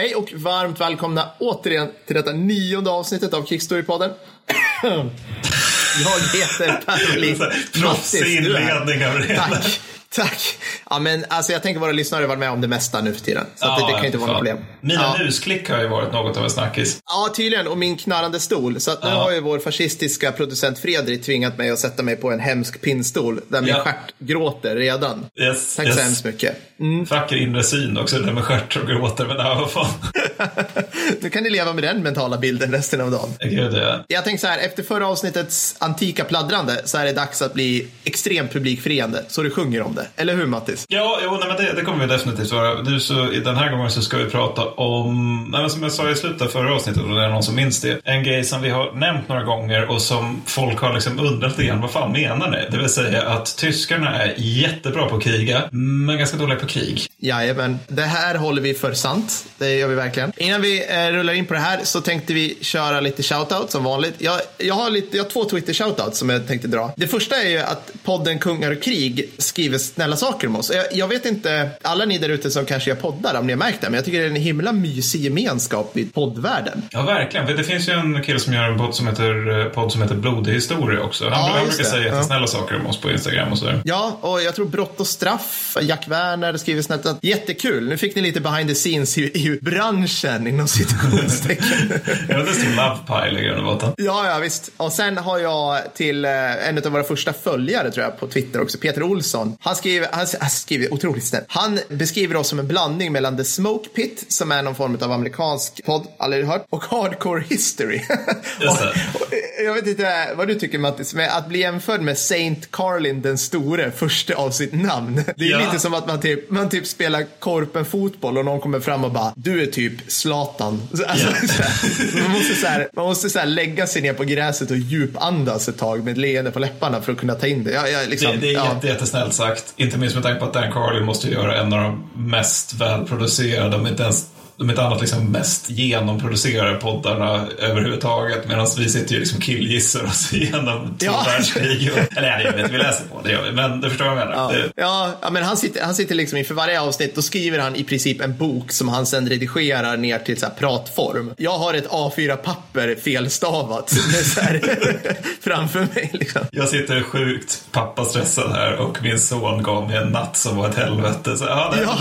Hej och varmt välkomna återigen till detta nionde avsnittet av Kickstory-podden. Jag heter Per Proffsig inledning av det Tack. Tack. Ja, men alltså, jag tänker våra lyssnare har varit med om det mesta nu för tiden. Så ja, det, det, kan inte vara något problem. Mina ja. musklick har ju varit något av en snackis. Ja, tydligen. Och min knarrande stol. Så att nu ja. har ju vår fascistiska producent Fredrik tvingat mig att sätta mig på en hemsk pinnstol där min ja. stjärt gråter redan. Yes, Tack yes. så hemskt mycket. Mm. Vacker inre syn också, där med stjärt och gråter. Men ja, vad fan. nu kan ni leva med den mentala bilden resten av dagen. Gud, ja. Jag tänkte så här, efter förra avsnittets antika pladdrande så är det dags att bli extremt publikfriande. Så du sjunger om det. Eller hur Mattis? Ja, jo, nej, men det, det kommer vi definitivt vara. Nu så, i den här gången så ska vi prata om, nej, men som jag sa i slutet av förra avsnittet, och det är någon som minns det, en grej som vi har nämnt några gånger och som folk har liksom undrat lite grann, vad fan menar ni? Det vill säga att tyskarna är jättebra på att kriga, men ganska dåliga på krig. Jajamän, det här håller vi för sant. Det gör vi verkligen. Innan vi eh, rullar in på det här så tänkte vi köra lite shoutout som vanligt. Jag, jag, har, lite, jag har två Twitter-shoutouts som jag tänkte dra. Det första är ju att podden Kungar och krig skriver snälla saker om oss. Jag, jag vet inte, alla ni där ute som kanske gör poddar, om ni har märkt det, men jag tycker det är en himla mysig gemenskap i poddvärlden. Ja, verkligen. Det finns ju en kille som gör en podd som heter, eh, podd som heter Blodig historia också. Han, ja, han brukar säga jättesnälla ja. saker om oss på Instagram och sådär. Ja, och jag tror Brott och straff, Jack Werner skriver snällt. Jättekul. Nu fick ni lite behind the scenes i, i branschen inom citationstecken. ja, det står Love Pile i grund och botten. Ja, ja, visst. Och sen har jag till eh, en av våra första följare tror jag på Twitter också, Peter Olsson. Han skriver, han, han skriver otroligt snällt. Han beskriver oss som en blandning mellan The Smoke Pit, som är någon form av amerikansk podd, aldrig hört, och Hardcore History. och, och, jag vet inte vad du tycker Mattis, men att bli jämförd med Saint Carlin den store, första av sitt namn. Det är ja. lite som att man typ, man typ spelar korpen fotboll och någon kommer fram och bara, du är typ Zlatan. Alltså, yeah. man måste, så här, man måste så här lägga sig ner på gräset och djupandas ett tag med ett leende på läpparna för att kunna ta in det. Jag, jag, liksom, det, det, är ja. jättesnällt sagt. Inte minst med tanke på att att Dan Carlin måste göra en av de mest välproducerade, om inte ens de inte annat liksom mest genomproducerade poddarna överhuvudtaget medan vi sitter ju liksom killgissar oss igenom två ja. världskrig. Och, eller jag vet vi läser på, det gör vi, men du förstår vad jag menar. Ja, ja, men han sitter, han sitter liksom inför varje avsnitt, då skriver han i princip en bok som han sen redigerar ner till så pratform. Jag har ett A4-papper felstavat framför mig. Liksom. Jag sitter sjukt pappastressad här och min son gav mig en natt som var ett helvete. Så, ja, det, ja.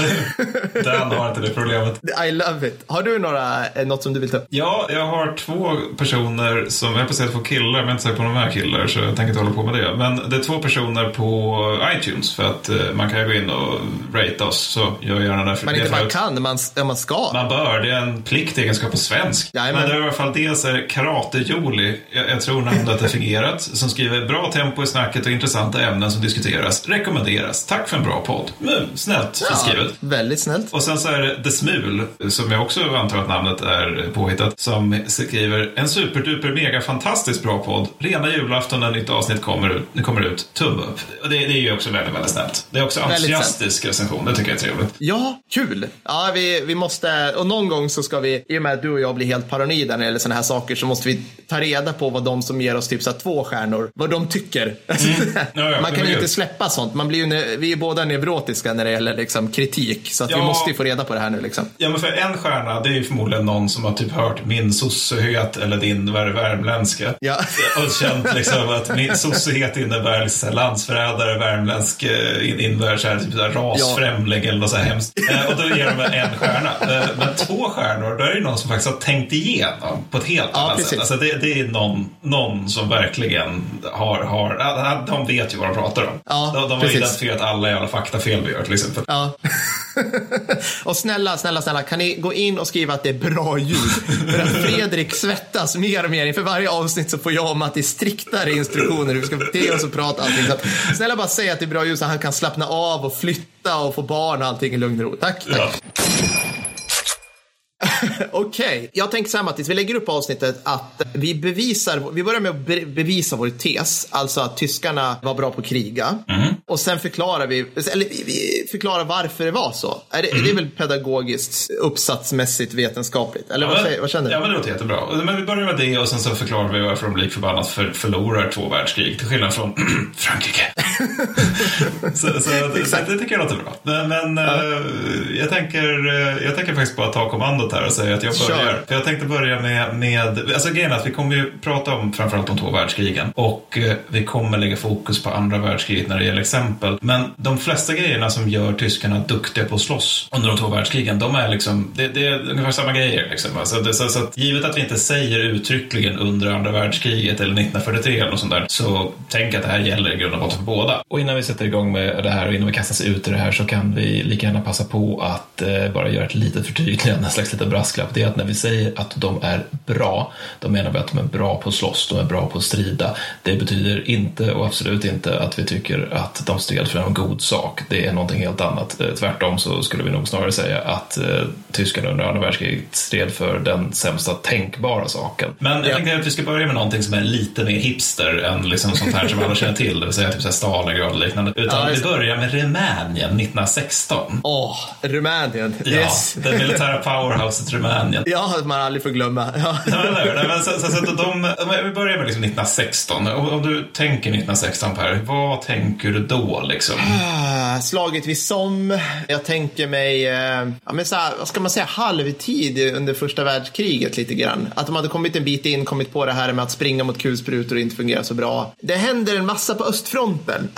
Det, Dan har inte det problemet. I it. Har du några, eh, något som du vill ta upp? Ja, jag har två personer som, jag på säga två killar, men jag är inte säker på om de är killar så jag tänker inte hålla på med det. Men det är två personer på iTunes för att eh, man kan ju gå in och rate oss. Så jag gärna det. Men inte man kan, man, man ska. Man bör, det är en pliktegenskap på svensk. Jajamän. Men det är i alla fall dels är Karate-Joli, jag, jag tror namnet är fingerat, som skriver bra tempo i snacket och intressanta ämnen som diskuteras. Rekommenderas. Tack för en bra podd. Mm, snällt ja, skrivet. Väldigt snällt. Och sen så är det The Smul som jag också antar att namnet är påhittat, som skriver en superduper mega fantastiskt bra podd. Rena julafton när nytt avsnitt kommer ut. kommer ut. Tumme upp. Det, det är ju också väldigt, väldigt snällt. Det är också entusiastisk recension. Det tycker jag är trevligt. Ja, kul. Ja, vi, vi måste, och någon gång så ska vi, i och med att du och jag blir helt paranoida när det gäller sådana här saker, så måste vi ta reda på vad de som ger oss typ så två stjärnor, vad de tycker. Mm. Ja, ja, Man kan ju inte släppa sånt. Man blir ju, vi är båda neurotiska när det gäller liksom, kritik, så att ja. vi måste ju få reda på det här nu. Liksom. Ja, men för en stjärna, det är ju förmodligen någon som har typ hört min sossehet eller din värmländska. Ja. Och känt liksom att min sossehet innebär liksom landsförrädare, värmländsk eh, innebär så här, typ så här rasfrämling ja. eller något så här hemskt. Eh, och då ger de en stjärna. Eh, men två stjärnor, då är det någon som faktiskt har tänkt igenom på ett helt ja, annat precis. sätt. Alltså det, det är någon, någon som verkligen har, har, de vet ju vad de pratar om. Ja, de, de har identifierat alla jävla faktafel vi gör till exempel. Ja. och snälla, snälla, snälla, kan ni gå in och skriva att det är bra ljud? För att Fredrik svettas mer och mer. Inför varje avsnitt så får jag och Matti striktare instruktioner hur vi ska bete oss och prata allting. Så att, snälla bara säg att det är bra ljud så att han kan slappna av och flytta och få barn och allting i lugn och ro. Tack, tack. Ja. Okej, okay. jag tänker så här Mattis, vi lägger upp avsnittet att vi bevisar, vi börjar med att be bevisa vår tes, alltså att tyskarna var bra på att kriga. Mm. Och sen förklarar vi, eller vi förklarar varför det var så. Är det, mm. det är väl pedagogiskt, uppsatsmässigt, vetenskapligt? Eller ja, vad, säger, vad, känner du? Ja, men det låter jättebra. Men vi börjar med det och sen så förklarar vi varför de lik förbannat för, förlorar två världskrig, till skillnad från Frankrike. så, så det, det, tycker jag låter bra. Men, men ja. uh, jag, tänker, uh, jag tänker faktiskt bara ta kommandot här och säga att jag börjar. För jag tänkte börja med, med alltså grejen är att vi kommer ju prata om framförallt de två världskrigen och uh, vi kommer lägga fokus på andra världskriget när det gäller exempel. Men de flesta grejerna som gör tyskarna duktiga på att slåss under de två världskrigen, de är liksom, det, det är ungefär samma grejer. Liksom. Alltså det, så, så att, givet att vi inte säger uttryckligen under andra världskriget eller 1943 eller något sånt där, så tänk att det här gäller i grund och botten för båda. Och innan vi sätter igång med det här och innan vi kastas ut i det här så kan vi lika gärna passa på att eh, bara göra ett litet förtydligande, en slags liten brasklapp. Det är att när vi säger att de är bra, då menar vi att de är bra på att slåss, de är bra på att strida. Det betyder inte och absolut inte att vi tycker att de stred för en god sak. Det är någonting helt annat. Eh, tvärtom så skulle vi nog snarare säga att eh, tyskarna under andra världskriget stred för den sämsta tänkbara saken. Men jag ja. tänkte att vi ska börja med någonting som är lite mer hipster än liksom sånt här som alla känner till, det vill säga typ Stalingrad och liknande. Utan ja, vi börjar med Rumänien 1916. Åh, oh, Rumänien. Yes. Ja, det militära Rumänien. Ja, man aldrig får glömma. Ja. Ja, eller men så, så, så, de, vi börjar med liksom 1916. Om du tänker 1916 Per, vad tänker du då liksom? Ah, slaget vid Somme. Jag tänker mig, eh, ja, men så här, vad ska man säga, halvtid under första världskriget lite grann. Att de hade kommit en bit in, kommit på det här med att springa mot kulsprutor och inte fungera så bra. Det händer en massa på östfronten.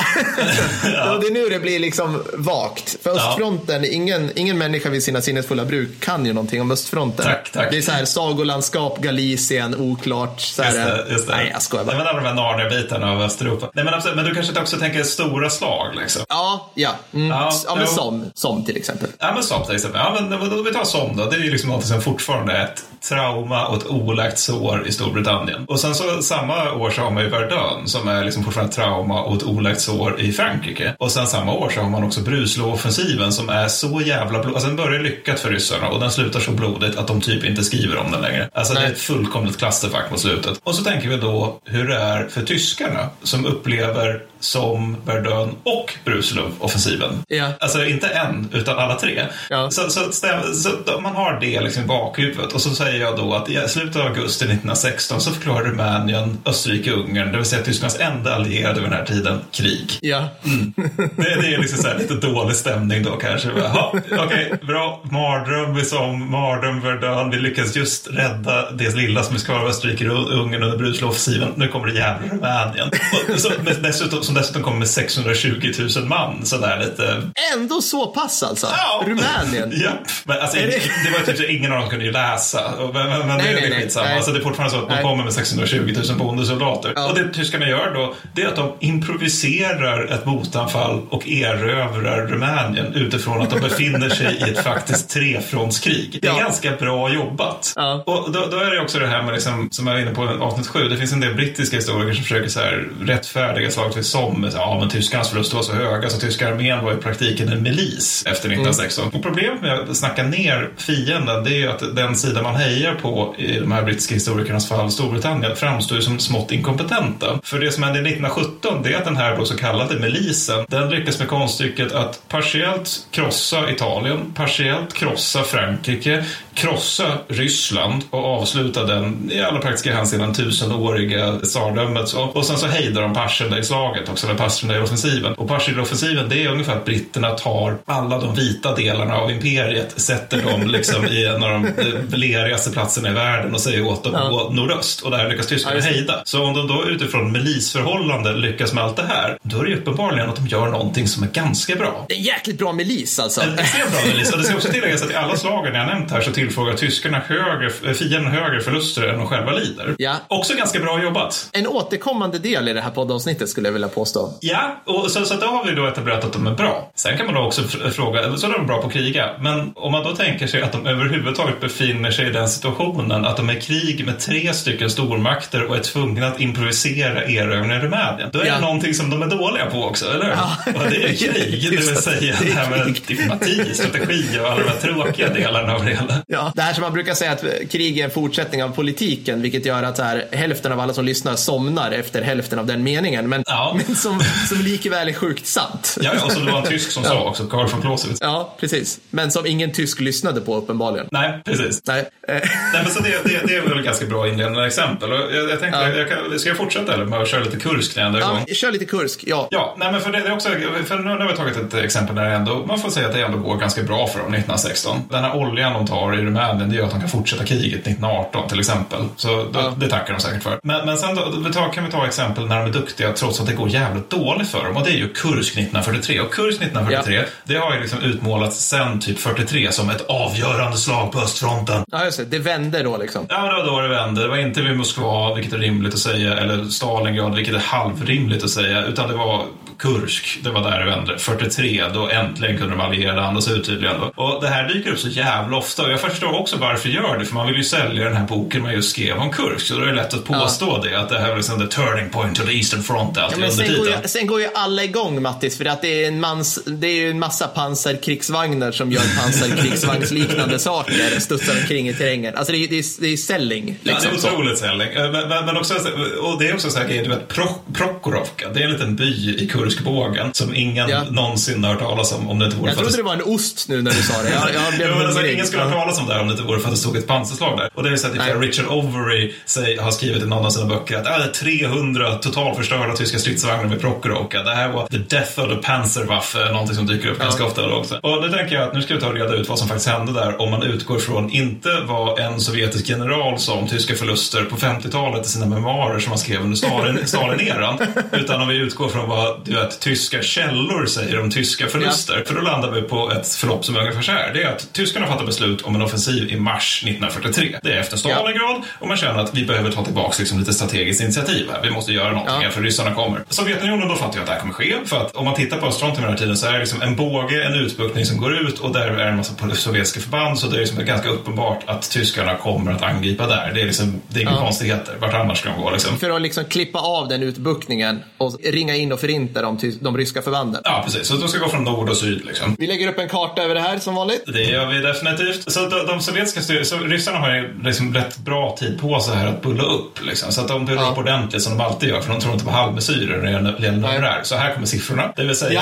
ja. det är nu det blir liksom vagt. För östfronten, ja. ingen, ingen människa vid sina sinnesfulla bruk kan ju någonting om östfronten. Tack, tack. Det är så här sagolandskap, Galicien, oklart. Så här, just det, just det. Nej, jag skojar bara. Det var de här Narnia-bitarna av Östeuropa. Nej, men, absolut, men du kanske också tänker stora slag liksom? Ja, ja. Mm. ja, ja men som, som till exempel. Ja, men som till exempel. Ja, men då, vi tar som då. Det är ju liksom något som fortfarande är ett trauma och ett oläkt sår i Storbritannien. Och sen så samma år så har man ju Verdun som är liksom fortfarande trauma och ett oläkt sår i Frankrike. Och sen samma år så har man också Bruslov-offensiven som är så jävla blodig. Alltså den börjar lyckat för ryssarna och den slutar så blodigt att de typ inte skriver om den längre. Alltså Nej. det är ett fullkomligt klasterfack på slutet. Och så tänker vi då hur det är för tyskarna som upplever som Verdun och Brusilov-offensiven. Ja. Alltså inte en, utan alla tre. Ja. Så, så, så, man har det liksom i bakhuvudet och så säger jag då att i slutet av augusti 1916 så förklarar Rumänien, Österrike-Ungern, det vill säga Tysklands enda allierade vid den här tiden, krig. Ja. Mm. Det, det, är liksom lite dålig stämning då kanske. Okej, okay, bra. Mardröm, vi som mardröm, Verdun. Vi lyckas just rädda det lilla som är kvar av Österrike-Ungern under Brusilov-offensiven. Nu kommer det jävla Rumänien. Och, så, dessutom som dessutom kommer med 620 000 man. Sådär lite... Ändå så pass alltså? Ja. Rumänien? ja. Men alltså, det... det... var typ så ingen av dem kunde ju läsa. Men, men nej, det, nej, det är skitsamma. Nej. Alltså, det är fortfarande så att de kommer med 620 000 bondesoldater. Ja. Och det tyskarna gör då, det är att de improviserar ett motanfall och erövrar Rumänien utifrån att de befinner sig i ett faktiskt trefrontskrig. Det är ja. Ganska bra jobbat. Ja. Och då, då, är det också det här med, liksom, som jag var inne på i avsnitt sju, det finns en del brittiska historiker som försöker så här, rättfärdiga slaget vid som ja, men tyskarnas förluster var så höga så tyska armén var i praktiken en milis efter 1916. Mm. Och problemet med att snacka ner fienden det är ju att den sida man hejar på i de här brittiska historikernas fall, Storbritannien, framstår ju som smått inkompetenta. För det som hände 1917 det är att den här då så kallade milisen, den lyckas med konststycket att partiellt krossa Italien, partiellt krossa Frankrike, krossa Ryssland och avsluta den i alla praktiska hänseenden tusenåriga tsardömet. Och sen så hejdar de Passchendaele-slaget också, eller Passchendaele-offensiven. Och Passchendaele-offensiven det är ungefär att britterna tar alla de vita delarna av imperiet, sätter dem liksom i en av de lerigaste platserna i världen och säger åt dem att gå nordöst. Och där lyckas tyskarna ja, hejda. Så om de då utifrån milisförhållande lyckas med allt det här, då är det ju uppenbarligen att de gör någonting som är ganska bra. Det är en jäkligt bra milis alltså. En extremt bra milis. Och det ska också tilläggas att i alla slagen jag nämnt här så tillfrågar tyskarna högre, fienden högre förluster än de själva lider. Ja. Också ganska bra jobbat. En återkommande del i det här poddavsnittet skulle jag vilja påstå. Ja, och så, så då har vi då etablerat att de är bra. Sen kan man då också fråga, så är de bra på att kriga, men om man då tänker sig att de överhuvudtaget befinner sig i den situationen att de är i krig med tre stycken stormakter och är tvungna att improvisera erövringen i Rumänien. Då är Ja. det någonting som de är dåliga på också, eller hur? Ja. Och det är krig, det vill säga Det det är här med diplomati, strategi och alla de här tråkiga delarna av det hela. Ja, det här som man brukar säga att krig är en fortsättning av politiken, vilket gör att så här, hälften av alla som lyssnar somnar efter hälften av den meningen, men, Ja. men som, som likväl är sjukt sant. Ja, ja, och så det var en tysk som sa också, Karl von Clausewitz. Ja, precis. Men som ingen tysk lyssnade på uppenbarligen. Nej, precis. Nej. Nej, men så det, det, det är väl ett ganska bra inledande exempel. Och jag, jag tänkte, Ja. jag kan, ska jag fortsätta eller med att köra lite kursk när jag är igång? ja, kör lite kursk, ja. Ja, nej men för det, det är också, för nu, har vi tagit ett exempel där ändå, man får säga att det ändå går ganska bra för dem 1916. Den här oljan de tar i Rumänien, det gör att de kan fortsätta kriget 1918 till exempel. Så Ja. det tackar de säkert för. Men, men sen då, kan vi ta exempel när de är duktiga trots att det går jävligt dåligt för dem. Och det är ju Kursk 1943. Och Kursk 1943, det har ju liksom utmålats sen typ 43 som ett avgörande slag på östfronten. Ja, just det. Det vände då liksom. Ja, men det var då det vände. Det var inte vid Moskva, vilket är rimligt att säga, eller Stalingrad, vilket är halvrimligt att säga, utan det var Kursk. Det var där det vände. 43, då äntligen kunde de alliera andas ut tydligen. Då. Och det här dyker upp så jävla ofta jag förstår också varför gör det, för man vill ju sälja den här boken man just skrev om Kursk, så då är det lätt att påstå det, att det här är liksom the turning point to the eastern front, Ja, alltid men under sen, går ju, sen går ju alla igång Mattis, för att det är, en mans, det är ju en massa pansarkrigsvagnar som gör pansarkrigsvagnsliknande saker, studsar omkring i terrängen. Alltså det är, det är, det är selling. Ja, Liksom, det är så. otroligt sälling. Eh, Men, men, men också, och det är också så här grejer, du vet, Pro, Prokhorovka, det är en liten by i Kurskbågen som ingen Ja. någonsin har hört talas om, om det inte vore Jag för trodde det var en ost nu när du sa det. Jag, jag blev men alltså, ingen skulle ha Ja. Talas om det här om det inte vore för att det stod ett pansarslag där. Och det är så att Nej. Richard Overy säg, har skrivit i någon av sina böcker att äh, det är 300 totalförstörda tyska stridsvagnar vid Prokhorovka. Det här var the death of the Panzerwaffe, någonting som dyker upp ganska ofta då också. Och nu tänker jag att nu ska vi ta och reda ut vad som faktiskt hände där om man utgår från inte vad en sovjetisk general sa om tyska förluster på 50-talet i sina memoarer som han skrev under Stalin- Stalin-eran. utan om vi utgår från vad du vet, tyska källor säger om tyska förluster. För då landar vi på ett förlopp som är ungefär så här. Det är att tyskarna fattar beslut om en offensiv i mars 1943. Det är efter Stalingrad och man känner att vi behöver ta tillbaka liksom lite strategiskt initiativ här. Vi måste göra någonting Ja. för ryssarna kommer. Sovjetunionen då fattar ju att det här kommer ske. För att om man tittar på östfronten vid den här tiden så är det liksom en båge, en utbuktning som går ut och där är en massa sovjetiska förband. Så det är liksom ganska uppenbart att tyskarna kommer att angripa där. Det är liksom, det är inga Ja. konstigheter. Vart annars ska de gå liksom? För att liksom klippa av den utbuktningen och ringa in och förinta de, de ryska förbanden. Ja, precis. Så de ska gå från nord och syd liksom. Vi lägger upp en karta över det här som vanligt. Det gör vi definitivt. Så de, de sovjetiska styr, så ryssarna har ju liksom rätt bra tid på sig här att bulla upp. Liksom. Så att de bullar Ja. upp ordentligt som de alltid gör, för de tror inte på halvmesyrer när det gäller- gäller Nej. numerär. Så här kommer siffrorna. Det vill säga...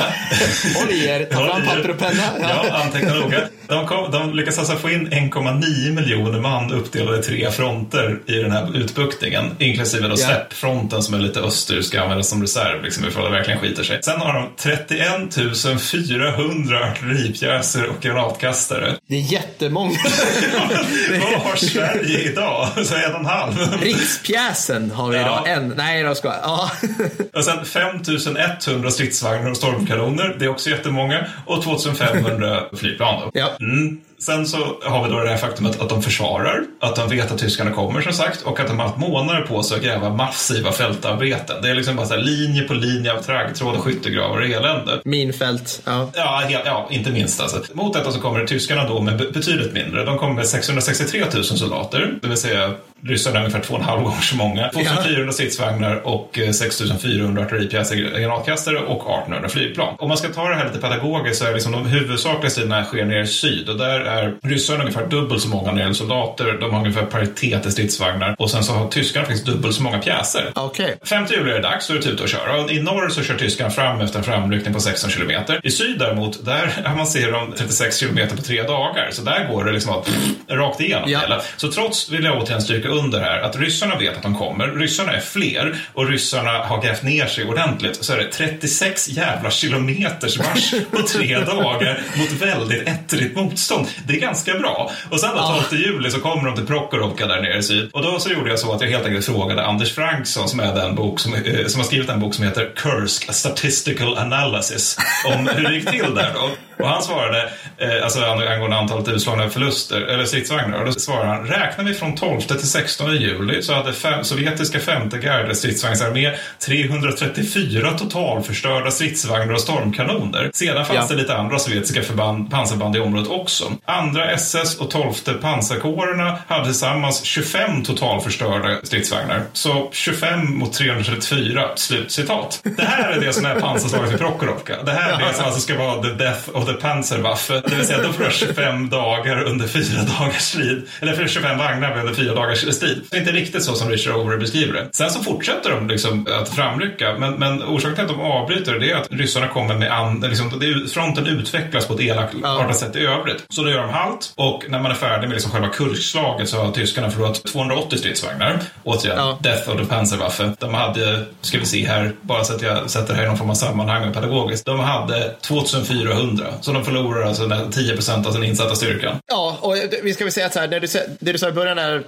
Håll i er, ta fram er. papper och penna. Ja, anteckna noga. De, kom, de lyckas alltså få in 1,9 miljoner man uppdelade i tre fronter i den här utbuktningen. Inklusive då Ja. släppfronten som är lite öster ska användas som reserv ifall liksom, det verkligen skiter sig. Sen har de 31 400 artilleripjäser och granatkastare. Det är jättemånga. Vad har Sverige idag? Så en och en halv. Rikspjäsen har vi Ja. idag. En. Nej, jag skojar. Ja. Och sen 5100 stridsvagnar och stormkanoner. Det är också jättemånga. Och 2500 flygplan. Då. Ja. Mm. Sen så har vi då det här faktumet att de försvarar, att de vet att tyskarna kommer som sagt och att de har haft månader på sig att gräva massiva fältarbeten. Det är liksom bara så här, linje på linje av traggtråd och skyttegravar och elände. Minfält. Ja. Ja, helt, ja, inte minst alltså. Mot detta så kommer tyskarna då med be- betydligt mindre. De kommer med 663 000 soldater, det vill säga ryssarna är ungefär två och en halv gånger så många. 2400 stridsvagnar och eh, 6400 artilleripjäser, granatkastare och 1800 flygplan. Om man ska ta det här lite pedagogiskt så är liksom de huvudsakliga striderna sker nere i syd och där är ryssarna ungefär dubbelt så många när det gäller soldater. De har ungefär paritet i stridsvagnar och sen så har tyskarna faktiskt dubbelt så många pjäser. Okej. 5 juli är det dags, då är det ut att köra. Och I norr så kör tyskarna fram efter en framryckning på 16 kilometer. I syd däremot, där avancerar de 36 kilometer på tre dagar. Så där går det liksom att, pff, rakt igenom Ja. hela. Så trots, vill jag återigen stryka under här, att ryssarna vet att de kommer. Ryssarna är fler och ryssarna har grävt ner sig ordentligt. Så är det 36 jävla kilometers marsch på tre dagar mot väldigt ettrigt motstånd. Det är ganska bra. Och sen då 12 juli så kommer de till Prokhorovka där nere i syd. Och då så gjorde jag så att jag helt enkelt frågade Anders Franksson som är den bok som, eh, som har skrivit en bok som heter Kursk, A Statistical Analysis om hur det gick till där då. Och han svarade, eh, alltså ang- angående antalet utslagna förluster, eller stridsvagnar, och då svarade han, räknar vi från 12 till 16 juli så hade fem, sovjetiska femte garde stridsvagnsarmé 334 totalförstörda stridsvagnar och stormkanoner. Sedan fanns Ja. det lite andra sovjetiska förband, pansarband i området också. Andra SS och 12 pansarkårerna hade tillsammans 25 totalförstörda stridsvagnar. Så 25 mot 334, slut citat. Det här är det som är pansarslaget i Prokhorovka. Det här är det som alltså ska vara the death of the Panzerwaffe. Det vill säga, de förlorar 25 dagar under fyra dagars strid. Eller för 25 vagnar under fyra dagars strid. Det är inte riktigt så som Richard Overy beskriver det. Sen så fortsätter de liksom att framrycka. Men, men orsaken till att de avbryter det är att ryssarna kommer med an, liksom, det, fronten utvecklas på ett elakartat ja. sätt i övrigt. Så då gör de halt och när man är färdig med liksom själva Kurskslaget så har tyskarna förlorat 280 stridsvagnar. Återigen, ja. Death of the Panzerwaffe. De hade, ska vi se här, bara så att jag sätter det här i någon form av sammanhang pedagogiskt. De hade 2400, så de förlorar alltså 10 procent av sin insatta styrkan. Ja, och vi ska väl säga att så här, det, du, det du sa i början är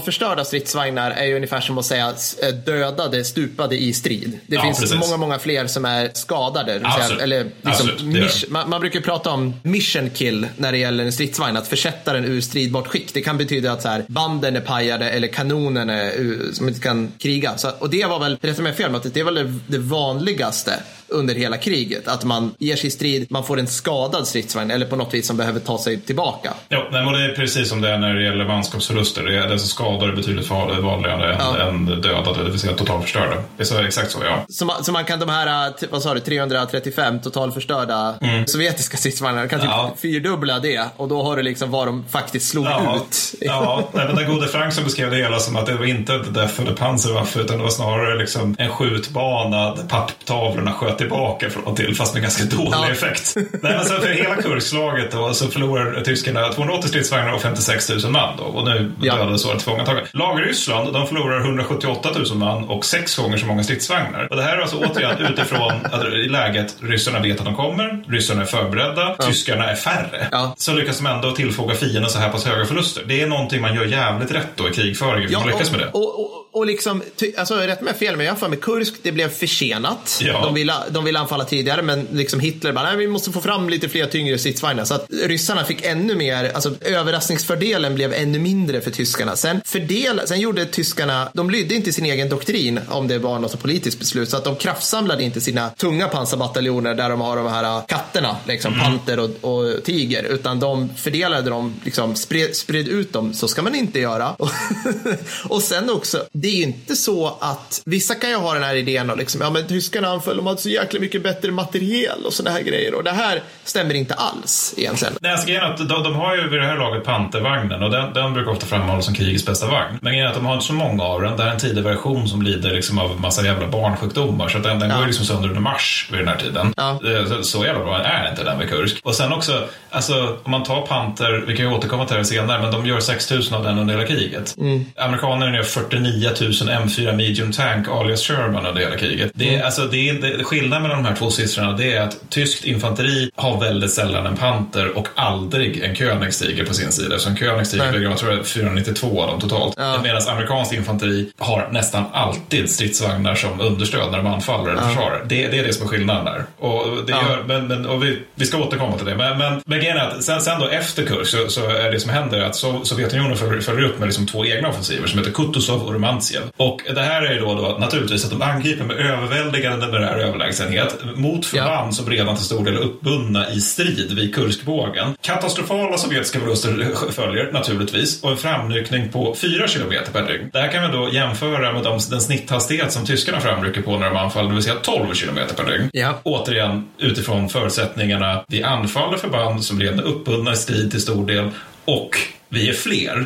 totalförstörda stridsvagnar är ju ungefär som att säga dödade, stupade i strid. Det ja, finns precis. många, många fler som är skadade. Säga, eller liksom, man, man, brukar prata om mission kill när det gäller en stridsvagn, att försätta den ur stridbart skick. Det kan betyda att så här, banden är pajade eller kanonen är, som inte kan kriga. Så, och det var väl, rätta mig fel, att det var det, det vanligaste under hela kriget. Att man ger sig i strid, man får en skadad stridsvagn eller på något vis som behöver ta sig tillbaka. Ja, men det är precis som det är när det gäller manskapsförluster. Det är, det är skador är betydligt vanligare ja. än, dödade, det vill säga totalförstörda. Det är så, exakt så, ja. Så man, så man kan de här, vad sa du, 335 totalförstörda mm. sovjetiska stridsvagnar, kan typ ja. fyrdubbla det och då har du liksom vad de faktiskt slog ja. ut. ja, men den gode Frank som beskrev det hela som att det var inte ett Death of the Panzerwaffe utan det var snarare liksom en skjutbana där papptavlorna sköt tillbaka från och till, fast med ganska dålig ja. effekt. Nej, men så för hela kurslaget då, så förlorar tyskarna 280 stridsvagnar och 56 000 man då, och nu ja. dödades tillfångatagna. Lag Ryssland, de förlorar 178 000 man och sex gånger så många stridsvagnar. Och det här är alltså återigen utifrån att i läget ryssarna vet att de kommer, ryssarna är förberedda, ja. tyskarna är färre. Ja. Så lyckas de ändå tillfoga fienden så här pass höga förluster. Det är någonting man gör jävligt rätt då i krigföringen, ja, man lyckas med det. Och, och, och liksom, alltså rätt mig fel, men jag för mig Kursk, det blev försenat. Ja. De, ville, de ville anfalla tidigare, men liksom Hitler bara, nej, vi måste få fram lite fler tyngre stridsvagnar. Så att ryssarna fick ännu mer, alltså överraskningsfördelen blev ännu mindre för tyskarna. Sen, fördel, sen gjorde tyskarna, de lydde inte sin egen doktrin om det var något politiskt beslut, så att de kraftsamlade inte sina tunga pansarbataljoner där de har de här katterna, liksom mm. panter och, och, tiger, utan de fördelade dem, liksom spred, spred ut dem. Så ska man inte göra. och sen också, det är ju inte så att vissa kan ju ha den här idén och liksom, ja men tyskarna anföll, de hade så jäkla mycket bättre materiel och sådana här grejer och det här stämmer inte alls egentligen. Nej, alltså grejen att de, de, har ju vid det här laget Pantervagnen och den, den brukar ofta framhållas som krigets bästa vagn. Men grejen är att de har inte så många av den. Det här är en tidig version som lider liksom av massa jävla barnsjukdomar så den, den ja. går liksom sönder under mars vid den här tiden. Ja. Så, så jävla bra är inte den vid Kursk. Och sen också, alltså om man tar Panter, vi kan ju återkomma till det senare, men de gör 6000 av den under hela kriget. Mm. Amerikanerna gör 49 000 M4 Medium Tank alias Sherman under hela kriget. Det är, mm. alltså, det är, det, skillnaden mellan de här två siffrorna det är att tyskt infanteri har väldigt sällan en Panter och aldrig en Königstiger på sin sida. Så en Königstiger jag tror det är 492 av dem totalt. Ja. Medan amerikanskt infanteri har nästan alltid stridsvagnar som understöd när de anfaller eller ja. försvarar. Det, det, är det som är skillnaden där. Och, det gör, men, men, och vi, vi ska återkomma till det. Men, men, men grejen är att sen, sen då efter Kursk så, så, är det som händer att Sovjetunionen följer upp med liksom två egna offensiver som heter Kutuzov och Rumantsev. Och det här är ju då, då naturligtvis att de angriper med överväldigande numerär överlägsenhet mot förband ja. som redan till stor del är uppbundna i strid vid Kurskbågen. Katastrofala sovjetiska förluster följer naturligtvis och en framryckning på 4 kilometer per dygn. Det här kan vi då jämföra med de, den snitthastighet som tyskarna framrycker på när de anfaller, det vill säga 12 kilometer per dygn. Ja. Återigen utifrån förutsättningarna. Vi anfaller förband som redan är uppbundna i strid till stor del och vi är fler.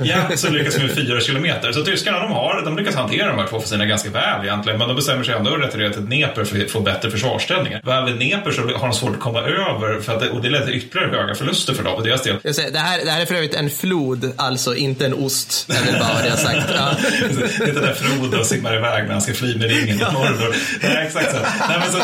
Ja, så lyckas vi med fyra kilometer. Så tyskarna de har, de lyckas hantera de här två offensiverna ganska väl egentligen. Men de bestämmer sig ändå att retirera till Dnepr för att få bättre försvarsställningar. Väl vid Dnepr så har de svårt att komma över för att och det leder till ytterligare höga förluster för dem och deras del. Säger, det, här, det här är för övrigt en flod, alltså inte en ost. Jag vill bara ha det sagt. Ja. det är inte där Frodo simmar iväg när han ska fly med ringen mot Mordor. Nej, exakt så. Nej, men så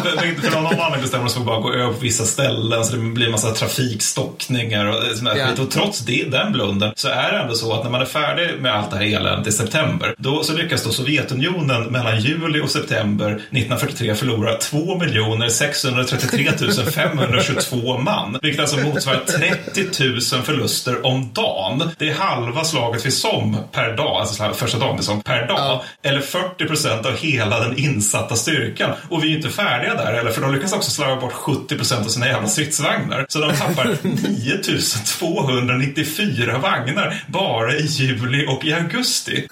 för någon anledning bestämmer de sig för att bara gå över på vissa ställen så det blir en massa trafikstockningar och sådär ja. Och trots det, den Lunden så är det ändå så att när man är färdig med allt det här eländet i september, då så lyckas då Sovjetunionen mellan juli och september 1943 förlora 2 633 522 man, vilket alltså motsvarar 30 000 förluster om dagen. Det är halva slaget vid Somme per dag, alltså första dagen vid Somme per dag, ja. eller 40 procent av hela den insatta styrkan. Och vi är ju inte färdiga där heller, för de lyckas också slarva bort 70 procent av sina jävla stridsvagnar. Så de tappar 9294 vagnar bara i juli och i augusti.